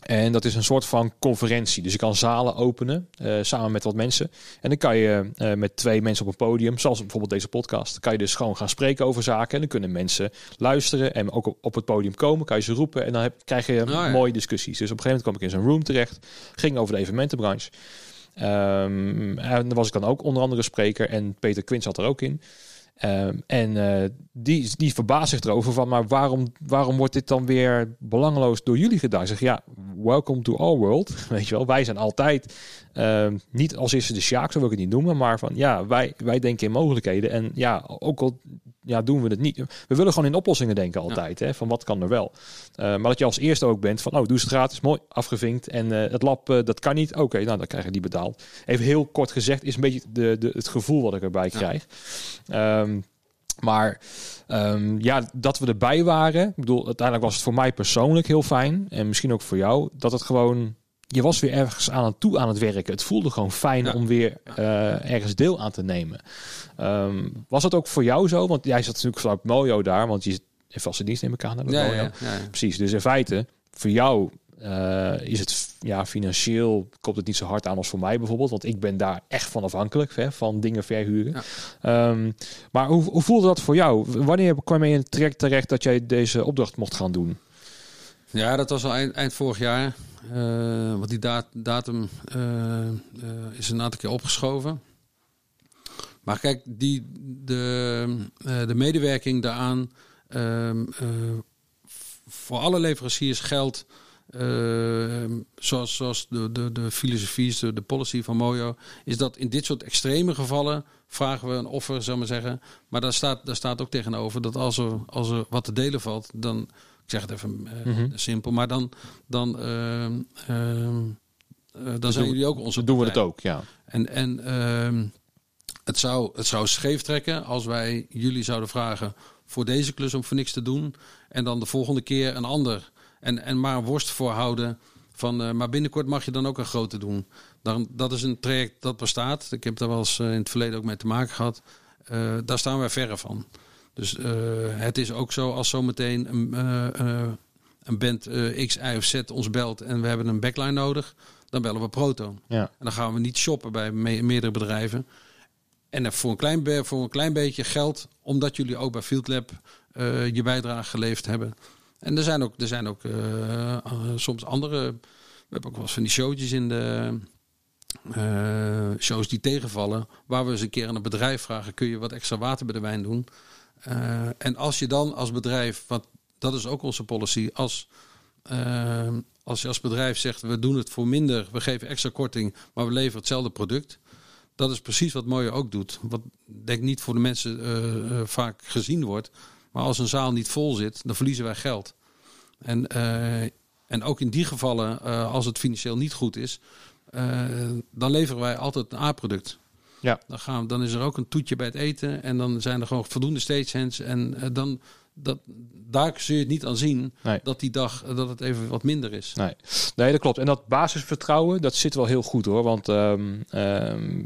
En dat is een soort van conferentie. Dus je kan zalen openen uh, samen met wat mensen. En dan kan je uh, met twee mensen op een podium, zoals bijvoorbeeld deze podcast, kan je dus gewoon gaan spreken over zaken. En dan kunnen mensen luisteren en ook op het podium komen. Kan je ze roepen en dan heb, krijg je oh, ja. mooie discussies. Dus op een gegeven moment kwam ik in zo'n room terecht. Ging over de evenementenbranche. Um, en dan was ik dan ook onder andere spreker. En Peter Quint zat er ook in. Um, en uh, die, die verbaast zich erover van, maar waarom, waarom wordt dit dan weer belangeloos door jullie gedaan? Zeg, ja, welcome to our world. Weet je wel, wij zijn altijd, uh, niet als eerste de Sjaak, zo wil ik het niet noemen, maar van, ja, wij, wij denken in mogelijkheden. En ja, ook al ja, doen we het niet. We willen gewoon in oplossingen denken altijd. Ja. Hè, van wat kan er wel. Uh, maar dat je als eerste ook bent van, oh, doe het gratis, mooi, afgevinkt. En uh, het lab, uh, dat kan niet. Oké, okay, nou, dan krijg je die betaald. Even heel kort gezegd, is een beetje de, de, het gevoel wat ik erbij krijg. Ja. Um, maar um, ja, dat we erbij waren. Ik bedoel, uiteindelijk was het voor mij persoonlijk heel fijn. En misschien ook voor jou. Dat het gewoon je was weer ergens aan het toe aan het werken. Het voelde gewoon fijn Ja. om weer eh, ergens deel aan te nemen. Ehm, was dat ook voor jou zo? Want jij zat natuurlijk vanuit Mojo daar, want je zit in vaste dienst neem ik aan. Ja, Mojo. Precies. Dus in feite, voor jou eh, is het ja, financieel komt het niet zo hard aan als voor mij bijvoorbeeld. Want ik ben daar echt van afhankelijk hè, van dingen verhuren. Ja. Ehm, maar hoe, hoe voelde dat voor jou? Wanneer kwam je in het traject terecht dat jij deze opdracht mocht gaan doen? Ja, dat was al eind, eind vorig jaar. Eh, want die dat- datum eh, eh, is een aantal keer opgeschoven. Maar kijk, die, de, de medewerking daaraan ehm, eh, voor alle leveranciers geldt. ehm, zoals, zoals de, de, de filosofie, de, de policy van Mojo, is dat in dit soort extreme gevallen vragen we een offer, zou maar zeggen. Maar daar staat, daar staat ook tegenover dat als er, als er wat te delen valt, dan, zeg het even eh, Mhm. simpel, maar dan, dan, ehm, ehm, eh, dan zijn jullie ook onze doen we het ook, ja. En, en ehm, het, zou, het zou scheef trekken als wij jullie zouden vragen voor deze klus om voor niks te doen. En dan de volgende keer een ander. En, en maar een worst voorhouden van, eh, maar binnenkort mag je dan ook een grote doen. Dan, dat is een traject dat bestaat. Ik heb daar wel eens in het verleden ook mee te maken gehad. Eh, daar staan wij verre van. Dus eh, het is ook zo als zometeen een, eh, eh, een band X, Y of Z ons belt en we hebben een backline nodig, dan bellen we Proto. ja. En dan gaan we niet shoppen bij me- meerdere bedrijven. En voor een, klein voor een klein beetje geld, omdat jullie ook bij Field Lab je bijdrage geleverd hebben. En er zijn ook, er zijn ook soms andere. We hebben ook wel eens van die showtjes in de shows die tegenvallen. Waar we eens een keer aan een bedrijf vragen: kun je wat extra water bij de wijn doen? Eh, en als je dan als bedrijf, want dat is ook onze policy, als, eh, als je als bedrijf zegt: we doen het voor minder, we geven extra korting, maar we leveren hetzelfde product. Dat is precies wat Mooie ook doet. Wat denk niet voor de mensen eh, vaak gezien wordt. Maar als een zaal niet vol zit, dan verliezen wij geld. En, en ook in die gevallen, als het financieel niet goed is, dan leveren wij altijd een A-product. Ja. Dan, gaan, dan is er ook een toetje bij het eten en dan zijn er gewoon voldoende stagehands. En eh, dan, dat, daar zul je het niet aan zien Nee. dat die dag eh, dat het even wat minder is. Nee. nee, dat klopt. En dat basisvertrouwen, dat zit wel heel goed hoor. Want ehm, ehm,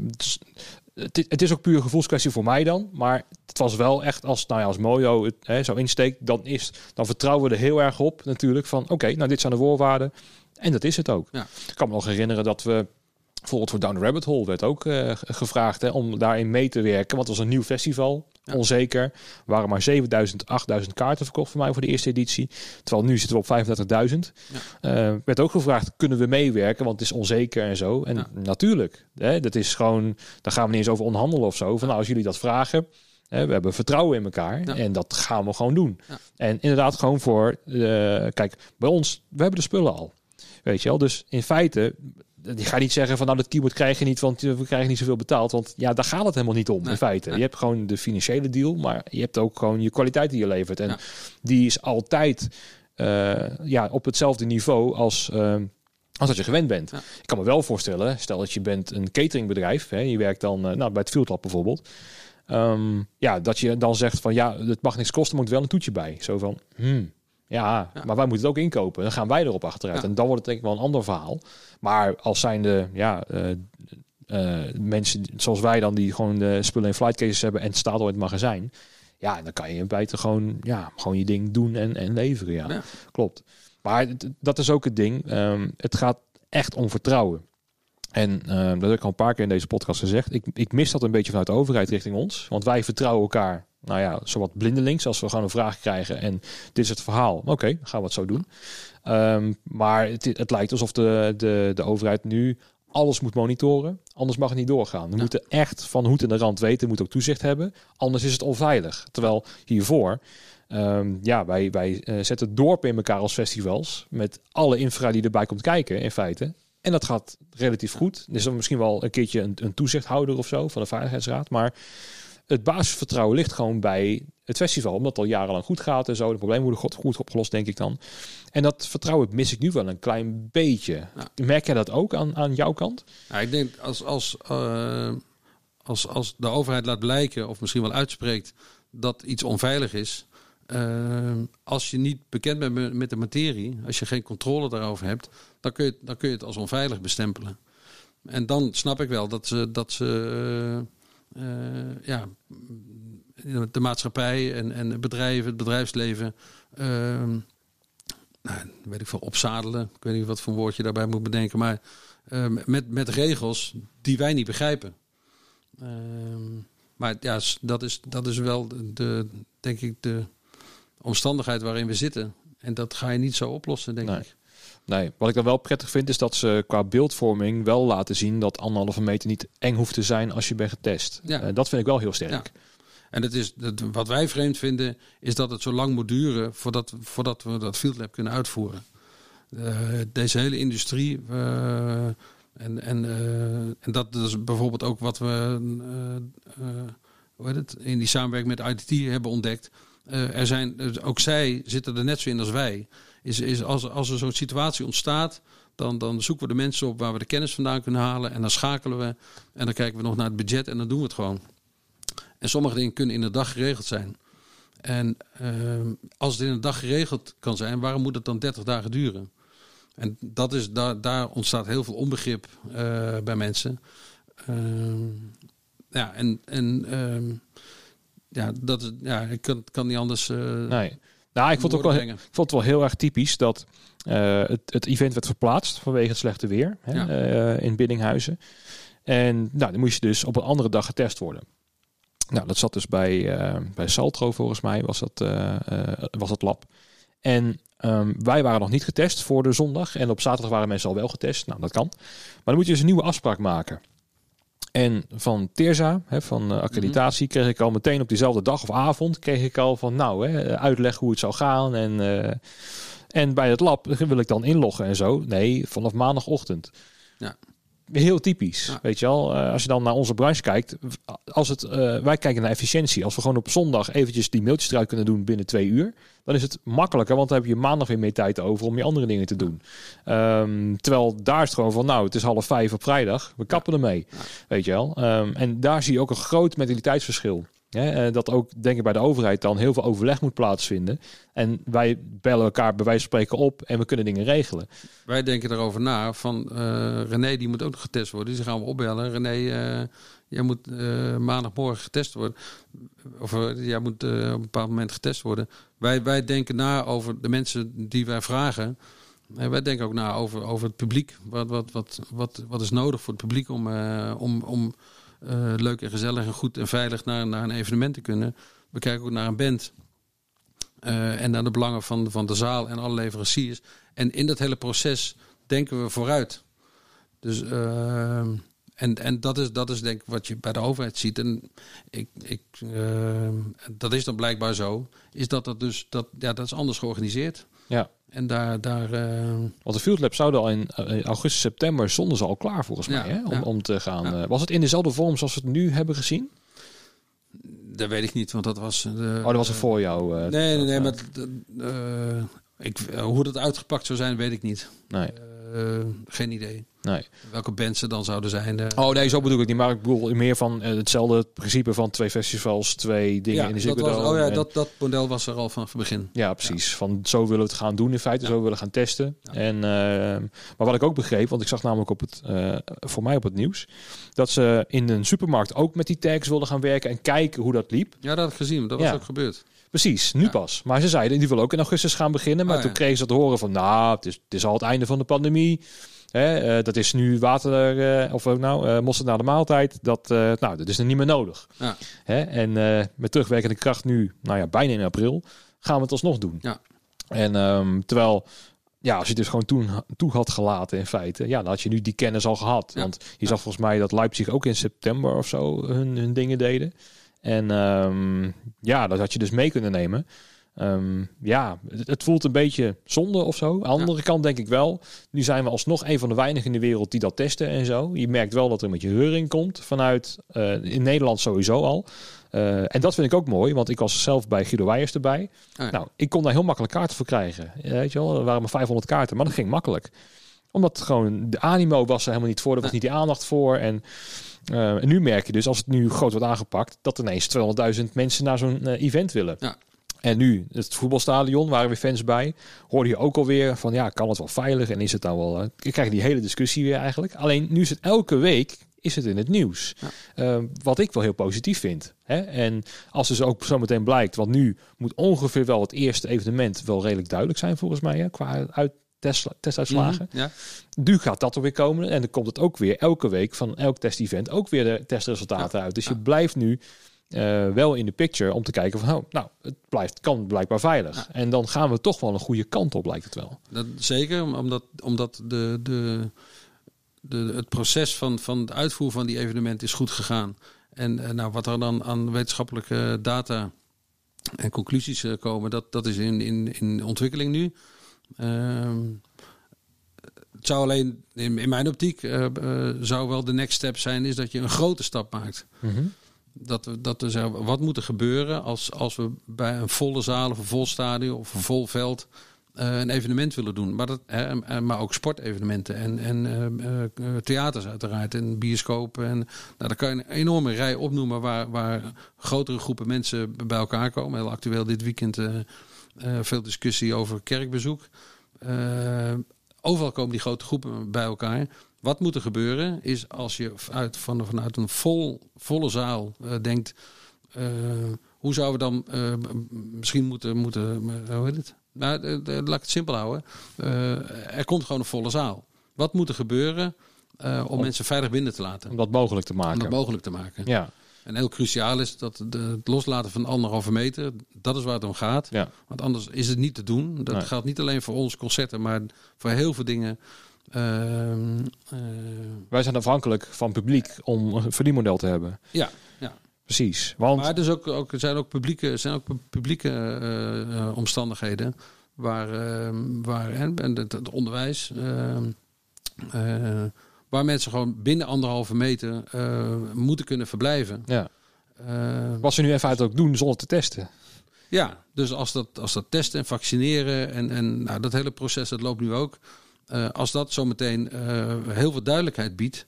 het, is, het, ook puur een gevoelskwestie voor mij dan. Maar het was wel echt als, nou ja, als Mojo het hè, zo insteekt, dan, is, dan vertrouwen we er heel erg op natuurlijk. Van oké, nou dit zijn de voorwaarden. En dat is het ook. Ja. Ik kan me nog herinneren dat we bijvoorbeeld voor Down the Rabbit Hole werd ook eh, ge- gevraagd hè, om daarin mee te werken. Want het was een nieuw festival, Ja. onzeker. Er waren maar 7000, 8000 kaarten verkocht voor mij voor de eerste editie. Terwijl nu zitten we op 35.000. Eh, werd ook gevraagd, kunnen we meewerken? Want het is onzeker en zo. En Ja. natuurlijk, hè, dat is gewoon, daar gaan we niet eens over onderhandelen of zo. Van nou, als jullie dat vragen, hè, we hebben vertrouwen in elkaar Ja. en dat gaan we gewoon doen. Ja. En inderdaad gewoon voor, eh, kijk, bij ons, we hebben de spullen al. Weet je wel, dus in feite, je gaat niet zeggen van nou dat keyboard krijg je niet, want we krijgen niet zoveel betaald. Want ja, daar gaat het helemaal niet om Nee, in feite. nee. Je hebt gewoon de financiële deal, maar je hebt ook gewoon je kwaliteit die je levert. En Ja. die is altijd eh, ja, op hetzelfde niveau als, eh, als dat je gewend bent. Ja. Ik kan me wel voorstellen, stel dat je bent een cateringbedrijf, hè, je werkt dan eh, nou, bij het Field Lab bijvoorbeeld. Ehm, ja, dat je dan zegt van ja, het mag niks kosten, moet wel een toetje bij. Zo van, hmm, ja, Ja. maar wij moeten het ook inkopen. Dan gaan wij erop achteruit. Ja. En dan wordt het denk ik wel een ander verhaal. Maar als zijnde, ja, eh, eh, mensen zoals wij dan die gewoon de spullen in flight cases hebben en het staat al in het magazijn. Ja, dan kan je feite gewoon, ja, gewoon je ding doen en, en leveren. Ja, Ja. klopt. Maar dat is ook het ding. Ehm, het gaat echt om vertrouwen. En ehm, dat heb ik al een paar keer in deze podcast gezegd. Ik, ik mis dat een beetje vanuit de overheid richting ons. Want wij vertrouwen elkaar, nou ja, zowat blindelings. Als we gewoon een vraag krijgen en dit is het verhaal. Oké, dan gaan we het zo doen. Ehm, maar het, het lijkt alsof de, de, de overheid nu alles moet monitoren. Anders mag het niet doorgaan. We Ja. moeten echt van hoed en de rand weten. We moeten ook toezicht hebben. Anders is het onveilig. Terwijl hiervoor... ehm, ja, wij, wij eh, zetten het dorp in elkaar als festivals. Met alle infra die erbij komt kijken, in feite. En dat gaat relatief goed. Er is dan misschien wel een keertje een, een toezichthouder of zo van de Veiligheidsraad. Maar het basisvertrouwen ligt gewoon bij het festival. Omdat het al jarenlang goed gaat en zo. De problemen worden goed, goed opgelost, denk ik dan. En dat vertrouwen mis ik nu wel een klein beetje. Merk jij dat ook aan, aan jouw kant? Ik denk als, als, eh, als, als de overheid laat blijken, of misschien wel uitspreekt, dat iets onveilig is, Ehm, als je niet bekend bent met- de materie, als je geen controle daarover hebt, dan kun je, dan kun je het als onveilig bestempelen. En dan snap ik wel dat ze, dat ze eh, eh, ja, de maatschappij en, en bedrijven, het bedrijfsleven, ehm, nou, weet ik veel, opzadelen. Ik weet niet wat voor woord je daarbij moet bedenken, maar eh, met, met regels die wij niet begrijpen. Ehm, maar ja, dat is, dat is wel de, de, denk ik, de omstandigheid waarin we zitten. En dat ga je niet zo oplossen, denk Nee. ik. Nee, wat ik dan wel prettig vind is dat ze qua beeldvorming wel laten zien dat anderhalve meter niet eng hoeft te zijn als je bent getest. Ja. Eh, dat vind ik wel heel sterk. Ja. En het is, wat wij vreemd vinden, is dat het zo lang moet duren voordat, voordat we dat field lab kunnen uitvoeren. Eh, deze hele industrie. eh, en, en, en dat is bijvoorbeeld ook wat we hoe heet het, in die samenwerking met IDT hebben ontdekt. Er zijn, dus ook zij zitten er net zo in als wij. Is, is als, als er zo'n situatie ontstaat, dan, dan zoeken we de mensen op waar we de kennis vandaan kunnen halen. En dan schakelen we. En dan kijken we nog naar het budget en dan doen we het gewoon. En sommige dingen kunnen in een dag geregeld zijn. En ehm, als het in een dag geregeld kan zijn, waarom moet het dan 30 dagen duren? En dat is, daar, daar ontstaat heel veel onbegrip eh, bij mensen. Ehm, ja, en, en ehm, ja, dat ja, ik kan, kan niet anders. eh, Nee. Nou, ik vond, het ook wel, ik vond het wel heel erg typisch dat eh, het, het event werd verplaatst vanwege het slechte weer hè, Ja. eh, in Biddinghuizen. En nou, dan moest je dus op een andere dag getest worden. Nou, dat zat dus bij, eh, bij Saltro volgens mij, was dat, was dat lab. En ehm, wij waren nog niet getest voor de zondag. En op zaterdag waren mensen al wel getest. Nou, dat kan. Maar dan moet je dus een nieuwe afspraak maken. En van Teerza, van eh, accreditatie, kreeg ik al meteen op diezelfde dag of avond... kreeg ik al van, nou, hè, uitleg hoe het zou gaan. En, eh, en bij het lab wil ik dan inloggen en zo. Nee, vanaf maandagochtend. Ja. Heel typisch, Ja. weet je wel. Eh, als je dan naar onze branche kijkt, als het, eh, wij kijken naar efficiëntie. Als we gewoon op zondag eventjes die mailtjes eruit kunnen doen binnen twee uur, dan is het makkelijker, want dan heb je maandag weer meer tijd over om je andere dingen te doen. Ehm, terwijl daar is het gewoon van, nou, het is half vijf op vrijdag, we kappen ermee, weet je wel. Ehm, en daar zie je ook een groot mentaliteitsverschil. Hè, eh, dat ook, denk ik, bij de overheid dan heel veel overleg moet plaatsvinden. En wij bellen elkaar bij wijze van spreken op en we kunnen dingen regelen. Wij denken erover na van eh, René, die moet ook getest worden. Dus die gaan we opbellen. René, eh, jij moet maandagmorgen getest worden. Of jij moet op een bepaald moment getest worden. Wij, wij denken na over de mensen die wij vragen. En wij denken ook na over, over het publiek. Wat, wat, wat, wat, wat is nodig voor het publiek om, om, om leuk en gezellig en goed en veilig naar, naar een evenement te kunnen. We kijken ook naar een band. Eh, en naar de belangen van, van de zaal en alle leveranciers. En in dat hele proces denken we vooruit. Dus, ehm, en en dat, is, dat is denk ik wat je bij de overheid ziet. En ik, ik, ehm, dat is dan blijkbaar zo. Is dat dat dus, dat, ja, dat is anders georganiseerd. Ja. En daar, daar ehm, Want de Field Lab zouden al in eh, augustus, september stonden ze al klaar volgens mij hè, om, ja. om te gaan. Ja. eh, was het in dezelfde vorm zoals we het nu hebben gezien? dat weet ik niet, want dat was... eh, de, Oh, dat was er voor jou. eh, Nee, nee, nee, maar eh, ik, hoe dat uitgepakt zou zijn, weet ik niet. nee, Eh, geen idee. nee. Welke bands er dan zouden zijn. eh. Oh nee, zo bedoel ik niet. Maar ik bedoel meer van eh, hetzelfde principe van twee festivals, twee dingen in de dat Ziggo Dome oh ja, en- dat, dat model was er al vanaf het begin. Ja, precies. Van zo willen we het gaan doen in feite. Ja. Zo willen we gaan testen. En, ehm, maar wat ik ook begreep, want ik zag namelijk op het, eh, voor mij op het nieuws, dat ze in een supermarkt ook met die tags wilden gaan werken en kijken hoe dat liep. Ja, dat had ik gezien. Dat was ook gebeurd. Precies, nu Ja. pas. Maar ze zeiden, die willen ook in augustus gaan beginnen. Maar Oh, toen ja. kregen ze te horen van, nou, het is, het is al het einde van de pandemie. Hè, eh, dat is nu water, eh, of ook nou, eh mosterd na de maaltijd. Dat, nou, dat is er niet meer nodig. Ja. Hè, en met terugwerkende kracht nu, nou ja, bijna in april, gaan we het alsnog doen. Ja. En ehm, terwijl, ja, als je dus gewoon toen toe had gelaten in feite, ja, dan had je nu die kennis al gehad. Ja. Want je zag volgens mij dat Leipzig ook in september of zo hun, hun dingen deden. En ehm, ja, dat had je dus mee kunnen nemen. Ehm, ja, het, het voelt een beetje zonde of zo. Aan de andere kant denk ik wel, nu zijn we alsnog een van de weinigen in de wereld die dat testen en zo. Je merkt wel dat er met je heuring komt vanuit, eh, in Nederland sowieso al. Eh, en dat vind ik ook mooi, want ik was zelf bij Guido Weijers erbij. Ah, ja. Nou, ik kon daar heel makkelijk kaarten voor krijgen. Eh, weet je wel, er waren maar 500 kaarten, maar dat ging makkelijk. Omdat gewoon de animo was er helemaal niet voor, er was niet die aandacht voor. En, eh, en nu merk je dus, als het nu groot wordt aangepakt, dat ineens 200.000 mensen naar zo'n eh, event willen. Ja. En nu, het voetbalstadion, waren weer fans bij. Hoorde je ook alweer van, ja, kan het wel veilig? En is het nou wel... Uh, ik krijg die hele discussie weer eigenlijk. Alleen, nu is het elke week is het in het nieuws. Ja. Uh, wat ik wel heel positief vind. Hè? En als dus ook zometeen blijkt, want nu moet ongeveer wel het eerste evenement wel redelijk duidelijk zijn volgens mij, hè, qua uit test, testuitslagen. Mm, ja. Nu gaat dat er weer komen en dan komt het ook weer elke week van elk test-event ook weer de testresultaten uit. Dus je blijft nu uh, wel in de picture om te kijken van, oh, nou, het blijft, kan blijkbaar veilig. En dan gaan we toch wel een goede kant op, lijkt het wel. Dat, zeker, omdat, omdat de, de, de, het proces van, van het uitvoeren van die evenementen is goed gegaan. En uh, nou, wat er dan aan wetenschappelijke data en conclusies uh, komen, dat, dat is in, in, in ontwikkeling nu. Uh, het zou alleen, in, in mijn optiek, zou wel de next step zijn, is dat je een grote stap maakt. Mm -hmm dat we, dat we zeggen, wat moet er gebeuren als, als we bij een volle zaal of een vol stadion of een vol veld uh, een evenement willen doen. Maar, dat, hè, maar ook sportevenementen en, en uh, theaters uiteraard en bioscopen. En, nou, daar kan je een enorme rij opnoemen waar, waar grotere groepen mensen bij elkaar komen. Heel actueel dit weekend veel discussie over kerkbezoek. overal komen die grote groepen bij elkaar. Wat moet er gebeuren is als je uit, van, vanuit een vol, volle zaal uh, denkt... Hoe zouden we dan misschien moeten... moeten hoe heet het? Nou, laat ik het simpel houden. er komt gewoon een volle zaal. Wat moet er gebeuren om, om, mensen veilig binnen te laten? Om dat mogelijk te maken. Om dat mogelijk te maken. Ja. En heel cruciaal is dat de, het loslaten van anderhalve meter, dat is waar het om gaat. Ja. Want anders is het niet te doen. Dat nee. geldt niet alleen voor ons concerten, maar voor heel veel dingen uh, uh, Wij zijn afhankelijk van publiek om een verdienmodel te hebben. Ja, ja. Precies. Want... Maar dus ook, ook, er zijn ook publieke, zijn ook publieke uh, omstandigheden waar, ehm, waar en het, het onderwijs, ehm, waar mensen gewoon binnen anderhalve meter moeten kunnen verblijven. Ja. Wat ze nu even uit ook doen zonder te testen. Ja, dus als dat, als dat testen en vaccineren en, en nou, dat hele proces, dat loopt nu ook. Uh, als dat zometeen uh, heel veel duidelijkheid biedt.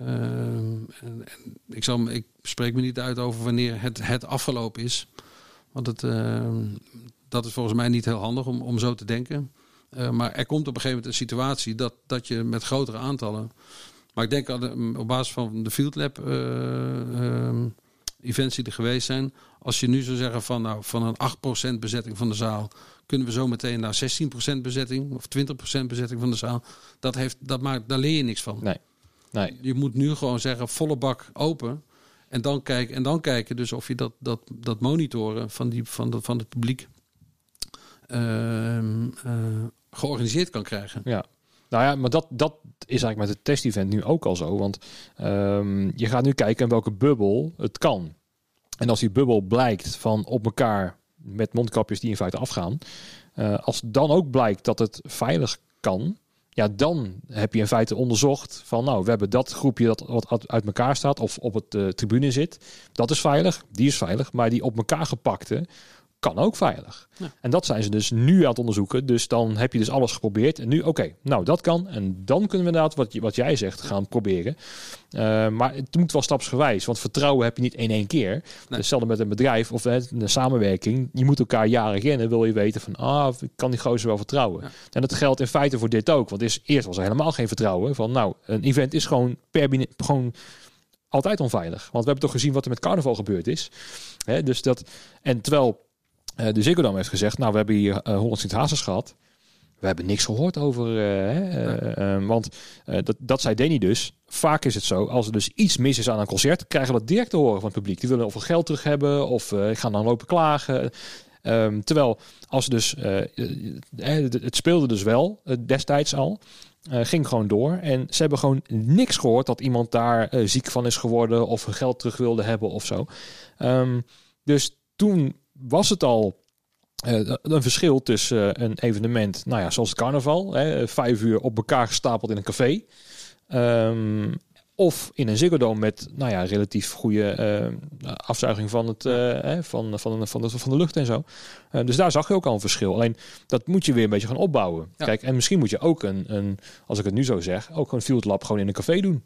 Uh, en, en ik, zal, ik spreek me niet uit over wanneer het, het afgelopen is. Want het, dat is volgens mij niet heel handig om, om zo te denken. Maar er komt op een gegeven moment een situatie dat, dat je met grotere aantallen. Maar ik denk op basis van de Field Lab events die er geweest zijn. Als je nu zou zeggen van, nou, van een 8% bezetting van de zaal kunnen we zo meteen naar 16% bezetting of 20% bezetting van de zaal. Dat, heeft, dat maakt, daar leer je niks van. Nee. nee. Je moet nu gewoon zeggen volle bak open. En dan kijken, en dan kijken dus of je dat, dat, dat monitoren van, die, van, de, van het publiek uh, uh, georganiseerd kan krijgen. Ja, nou ja, maar dat, dat is eigenlijk met het test-event nu ook al zo. Want um, je gaat nu kijken in welke bubbel het kan. En als die bubbel blijkt van op elkaar met mondkapjes die in feite afgaan. Uh, als dan ook blijkt dat het veilig kan, ja, dan heb je in feite onderzocht van, nou, we hebben dat groepje dat wat uit elkaar staat of op het uh, tribune zit. Dat is veilig, die is veilig, maar die op elkaar gepakte, kan ook veilig. Ja. En dat zijn ze dus nu aan het onderzoeken. Dus dan heb je dus alles geprobeerd. En nu, oké, nou dat kan. En dan kunnen we inderdaad, wat, wat jij zegt, gaan proberen. Uh, maar het moet wel stapsgewijs. Want vertrouwen heb je niet in één keer. Nee. Dus hetzelfde met een bedrijf of een samenwerking. Je moet elkaar jaren kennen. Wil je weten van, ah, ik kan die gozer wel vertrouwen. Ja. En dat geldt in feite voor dit ook. Want is, eerst was er helemaal geen vertrouwen. Van nou, een event is gewoon per gewoon altijd onveilig. Want we hebben toch gezien wat er met carnaval gebeurd is. Hè, dus dat, en terwijl uh, de Ziggo Dome heeft gezegd, nou we hebben hier uh, Holland Sint Hazes gehad. We hebben niks gehoord over, uh, want dat, dat zei Danny dus. Vaak is het zo, als er dus iets mis is aan een concert, krijgen we dat direct te horen van het publiek. Die willen of geld terug hebben of gaan dan lopen klagen. Um, terwijl als dus, het speelde dus wel destijds al. Uh, ging gewoon door. En ze hebben gewoon niks gehoord dat iemand daar uh, ziek van is geworden of geld terug wilde hebben of zo. Um, dus toen was het al uh, een verschil tussen uh, een evenement, nou ja, zoals het carnaval, hè, vijf uur op elkaar gestapeld in een café. Um, of in een Ziggo Dome met, nou ja, relatief goede uh, afzuiging van, het, van, van, van, de, van de lucht en zo. dus daar zag je ook al een verschil. Alleen dat moet je weer een beetje gaan opbouwen. Ja. Kijk, en misschien moet je ook een, een, als ik het nu zo zeg, ook een field lab gewoon in een café doen.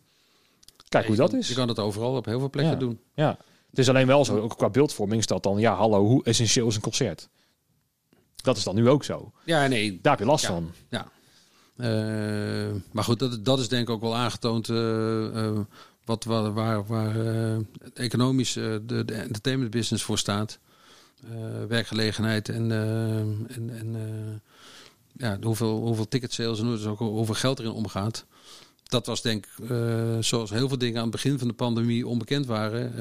Kijk hoe dat is. Je kan het overal op heel veel plekken ja. doen. Ja. Het is alleen wel zo, ook qua beeldvorming is dat dan, ja, hallo, hoe essentieel is een concert? Dat is dan nu ook zo. Ja, nee. Daar heb je last Ja. van. Ja. Eh, maar goed, dat, dat is denk ik ook wel aangetoond eh, eh, wat, waar, waar, waar economisch de, de entertainment business voor staat. Werkgelegenheid en, en, en ja, hoeveel, hoeveel ticket sales en hoe- dus ook hoeveel geld erin omgaat. Dat was denk ik, eh, zoals heel veel dingen aan het begin van de pandemie onbekend waren.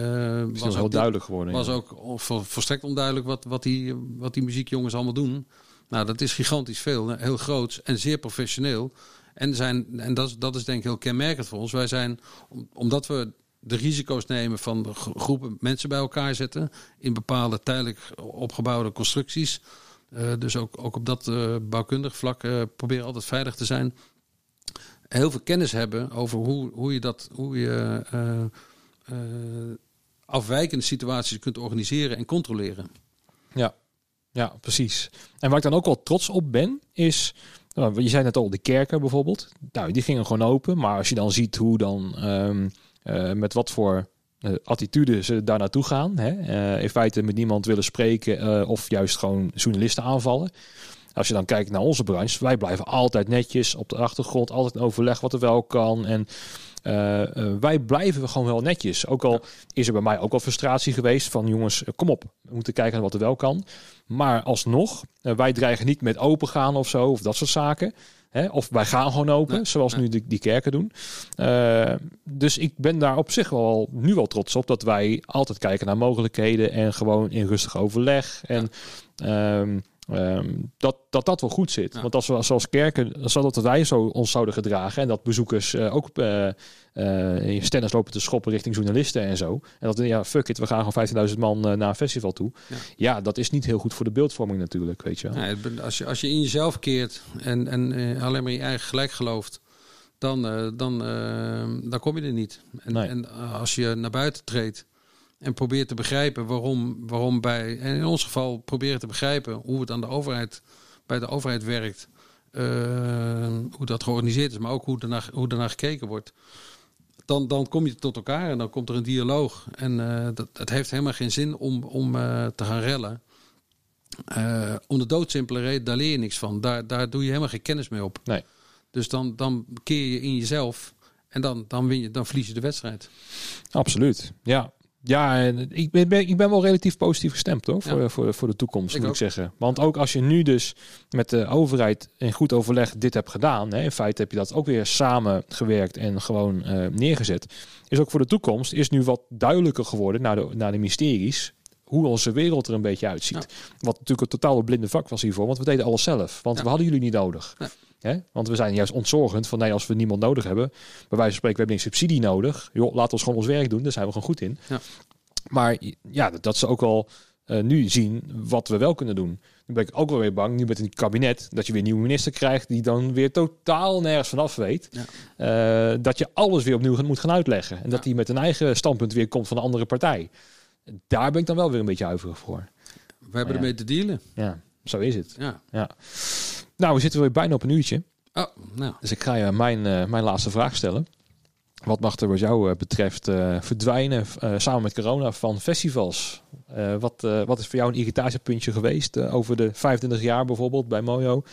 is was heel ook duidelijk geworden. was ja. ook vol- volstrekt onduidelijk wat, wat, die, wat die muziekjongens allemaal doen. Nou, dat is gigantisch veel. hè. Heel groot en zeer professioneel. En, zijn, en dat, is- dat is denk ik heel kenmerkend voor ons. Wij zijn, om- omdat we de risico's nemen van groepen mensen bij elkaar zetten... in bepaalde tijdelijk opgebouwde constructies... eh, dus ook, ook op dat bouwkundig vlak eh, proberen altijd veilig te zijn. Heel veel kennis hebben over hoe, hoe je dat, hoe je eh, eh, afwijkende situaties kunt organiseren en controleren. Ja. ja, precies. En waar ik dan ook wel trots op ben, is... Nou, je zei net al, de kerken bijvoorbeeld. Nou, die gingen gewoon open. Maar als je dan ziet hoe dan... ehm, eh, met wat voor attitude ze daar naartoe gaan. Hè? in feite met niemand willen spreken of juist gewoon journalisten aanvallen. Als je dan kijkt naar onze branche, wij blijven altijd netjes op de achtergrond, altijd in overleg wat er wel kan. En eh, eh, wij blijven gewoon wel netjes. Ook al is er bij mij ook wel frustratie geweest van jongens, eh, kom op, we moeten kijken naar wat er wel kan. Maar alsnog, wij dreigen niet met open gaan of zo, of dat soort zaken. Hè? Of wij gaan gewoon open, Nee, zoals nee. nu die, die kerken doen. Dus ik ben daar op zich wel nu wel trots op dat wij altijd kijken naar mogelijkheden en gewoon in rustig overleg. En ehm, ehm, dat, dat dat wel goed zit. Ja. Want als we zoals kerken, zodat wij zo ons zouden gedragen en dat bezoekers eh, ook eh eh, in stennis lopen te schoppen richting journalisten en zo. En dat ja, fuck it, we gaan gewoon 15.000 man naar een festival toe. Ja. Ja. dat is niet heel goed voor de beeldvorming natuurlijk, weet je wel. Ja, als, je, als je in jezelf keert en, en alleen maar in je eigen gelijk gelooft, dan, dan, dan kom je er niet. En, Nee. en als je naar buiten treedt en probeert te begrijpen waarom, waarom bij, en in ons geval proberen te begrijpen hoe het aan de overheid, bij de overheid werkt, eh, hoe dat georganiseerd is, maar ook hoe ernaar, hoe ernaar gekeken wordt. Dan, dan kom je tot elkaar en dan komt er een dialoog. En eh, dat, het heeft helemaal geen zin om, om eh, te gaan rellen. Om de doodsimpele reden, daar leer je niks van. Daar, daar doe je helemaal geen kennis mee op. Nee. Dus dan, dan keer je in jezelf en dan, dan, win je, dan verlies je de wedstrijd. Absoluut. Ja. Ja, en ik ben, ben- ik ben wel relatief positief gestemd hoor, voor, Ja. voor, voor de toekomst, Ik moet ook. ik zeggen. Want ook als je nu dus met de overheid in goed overleg dit hebt gedaan, hè, in feite heb je dat ook weer samengewerkt en gewoon eh, neergezet, is ook voor de toekomst is nu wat duidelijker geworden naar de, naar de mysteries hoe onze wereld er een beetje uitziet. Wat natuurlijk een totaal blinde vak was hiervoor, want we deden alles zelf. Want Ja. we hadden jullie niet nodig. Nee. Hè? Want we zijn juist ontzorgend van nee, als we niemand nodig hebben, bij wijze van spreken, we hebben geen subsidie nodig. Joh, laat ons gewoon ons werk doen, daar zijn we gewoon goed in. Ja. Maar ja, dat, dat ze ook al eh, nu zien wat we wel kunnen doen. Nu ben ik ook wel weer bang, nu met een kabinet, dat je weer een nieuwe minister krijgt die dan weer totaal nergens vanaf weet. Ja. Eh, dat je alles weer opnieuw moet gaan uitleggen. En dat hij met een eigen standpunt weer komt van een andere partij. Daar ben ik dan wel weer een beetje huiverig voor. We hebben ermee te dealen. Ja, zo is het. Ja. Ja. Nou, we zitten weer bijna op een uurtje. Oh, nou. Dus ik ga je mijn, eh, mijn laatste vraag stellen. Wat mag er wat jou eh, betreft eh, verdwijnen samen met corona van festivals? Wat, wat is voor jou een irritatiepuntje geweest over de 25 jaar bijvoorbeeld bij Mojo?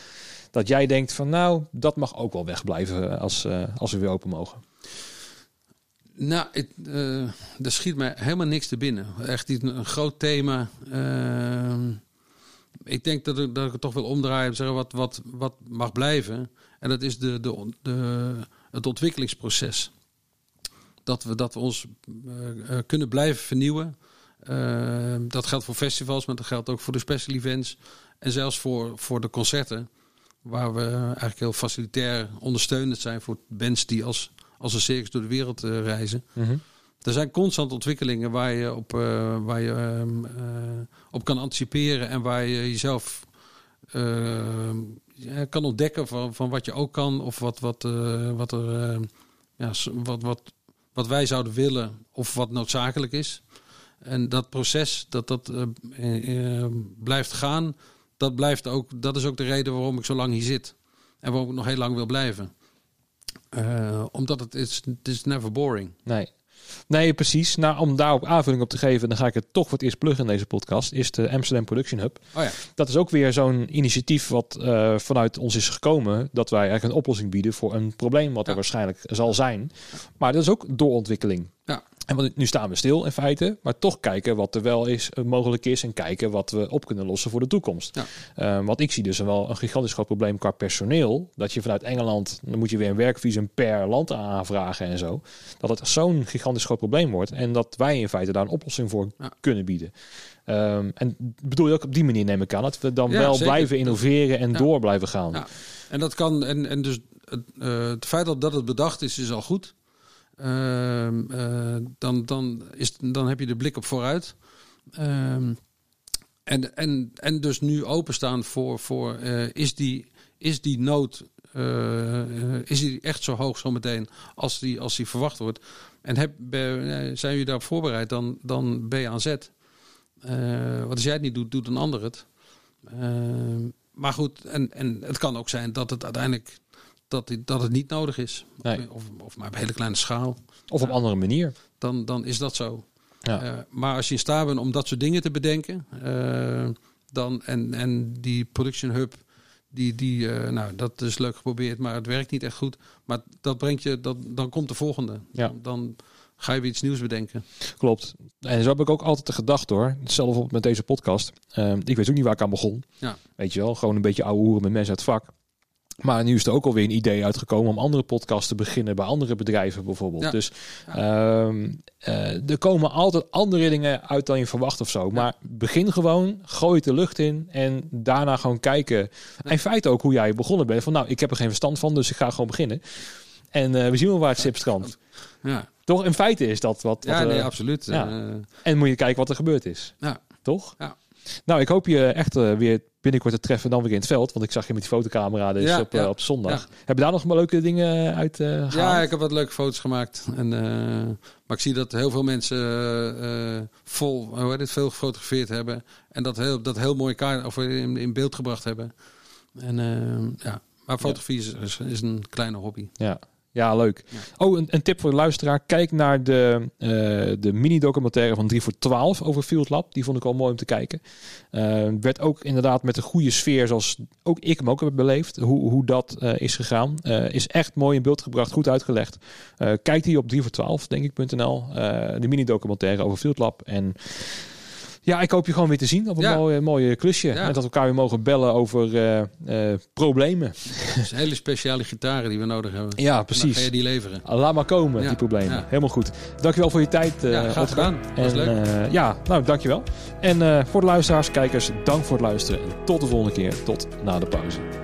Dat jij denkt van nou, dat mag ook wel wegblijven als, als we weer open mogen. Nou, het, er schiet mij helemaal niks te binnen. Echt een groot thema. Ik denk dat ik, dat ik het toch wil omdraaien en zeggen wat, wat, wat mag blijven. En dat is de, de, de, het ontwikkelingsproces. Dat we, dat we ons eh, eh, kunnen blijven vernieuwen. Ehm, dat geldt voor festivals, maar dat geldt ook voor de special events. En zelfs voor, voor de concerten. Waar we eigenlijk heel facilitair ondersteunend zijn voor bands die als, als een circus door de wereld eh, reizen. Er zijn constant ontwikkelingen waar je op, eh, waar je, ehm, eh, op kan anticiperen en waar je jezelf ja, kan ontdekken van, van wat je ook kan of wat, wat, eh, wat, er, eh, ja, wat, wat, wat wij zouden willen of wat noodzakelijk is. En dat proces, dat dat eh, eh, eh, blijft gaan, dat, blijft ook, dat is ook de reden waarom ik zo lang hier zit. En waarom ik nog heel lang wil blijven. Eh, omdat het is, het is never boring. Nee. Nee, precies. Nou, om daarop aanvulling op te geven, dan ga ik het toch het eerst pluggen in deze podcast, is de Amsterdam Production Hub. Oh ja. Dat is ook weer zo'n initiatief wat eh, vanuit ons is gekomen, dat wij eigenlijk een oplossing bieden voor een probleem wat er Ja. waarschijnlijk zal zijn. Maar dat is ook doorontwikkeling. Ja. En want nu staan we stil in feite, maar toch kijken wat er wel is, eh, mogelijk is en kijken wat we op kunnen lossen voor de toekomst. Ja. Eh, want ik zie dus wel een gigantisch groot probleem qua personeel. Dat je vanuit Engeland, dan moet je weer een werkvisum per land aanvragen en zo. Dat het zo'n gigantisch groot probleem wordt. En dat wij in feite daar een oplossing voor Ja. kunnen bieden. Ehm, en bedoel je ook op die manier neem ik aan. Dat we dan Ja, wel zeker. blijven innoveren en door blijven gaan. Ja. En dat kan, en, en dus het, eh, het feit dat, dat het bedacht is, is al goed. Ehm, eh, dan, dan, is, dan heb je de blik op vooruit. Ehm, en, en, en dus nu openstaan voor, voor eh, is, die, is die nood, eh, is die echt zo hoog zometeen als die, als die verwacht wordt? En heb, zijn jullie daarop voorbereid, dan, dan ben je aan zet. Eh, want als jij het niet doet, doet een ander het. Ehm, maar goed, en, en het kan ook zijn dat het uiteindelijk dat, dat het niet nodig is. Nee. Of, of maar op hele kleine schaal. Of op andere manier. Dan, dan is dat zo. Ja. Eh, maar als je in staat bent om dat soort dingen te bedenken, eh, dan, en, en die production hub, die, die, eh, nou, dat is leuk geprobeerd, maar het werkt niet echt goed. Maar dat brengt je, dat, dan komt de volgende. Ja. Dan ga je weer iets nieuws bedenken. Klopt. En zo heb ik ook altijd de gedachte hoor. Hetzelfde met deze podcast. Ik weet ook niet waar ik aan begon. Ja. Weet je wel, gewoon een beetje ouwe hoeren met mensen uit het vak. Maar nu is er ook alweer een idee uitgekomen om andere podcasts te beginnen bij andere bedrijven bijvoorbeeld. Ja. Dus ehm, eh, er komen altijd andere dingen uit dan je verwacht of zo. Maar begin gewoon, gooi het de lucht in en daarna gewoon kijken. En in feite ook hoe jij begonnen bent. Van nou, ik heb er geen verstand van, dus ik ga gewoon beginnen. En eh, we zien wel waar het schip strandt. Ja, Toch, in feite is dat wat... wat ja nee, eh, absoluut. ja. Eh, en moet je kijken wat er gebeurd is. ja. Toch? Ja. Nou, ik hoop je echt eh, weer binnenkort te treffen dan weer in het veld. Want ik zag je met die fotocamera dus Ja, op, eh, ja. op zondag. Ja. Heb je daar nog maar leuke dingen uit eh gehaald? Ja, ik heb wat leuke foto's gemaakt. En, eh, maar ik zie dat heel veel mensen eh, eh, vol, hoe heet het, veel gefotografeerd hebben. En dat heel, dat heel mooi kaart, of in, in beeld gebracht hebben. En eh, ja, maar fotografie is, is een kleine hobby. Ja. Ja, leuk. Ja. Oh, een, een tip voor de luisteraar. Kijk naar de, eh, de mini-documentaire van 3 voor 12 over Field Lab. Die vond ik wel mooi om te kijken. Eh, werd ook inderdaad met een goede sfeer, zoals ook ik hem ook heb beleefd, hoe, hoe dat eh, is gegaan. Is echt mooi in beeld gebracht, goed uitgelegd. Kijk die op 3 voor 12, denk ik.nl. De mini-documentaire over Field Lab. En ja, ik hoop je gewoon weer te zien op een Ja. mooie, mooie klusje. Ja. En dat we elkaar weer mogen bellen over eh, eh, problemen. Dus hele speciale gitaren die we nodig hebben. Ja, En Dan precies. ga je die leveren. Laat maar komen, Ja, die problemen. Helemaal goed. Dankjewel voor je tijd. eh Ja, graag Otto. gedaan. Was En, leuk. eh, ja, nou, dankjewel. En eh, voor de luisteraars, kijkers, dank voor het luisteren. En tot de volgende keer. Tot na de pauze.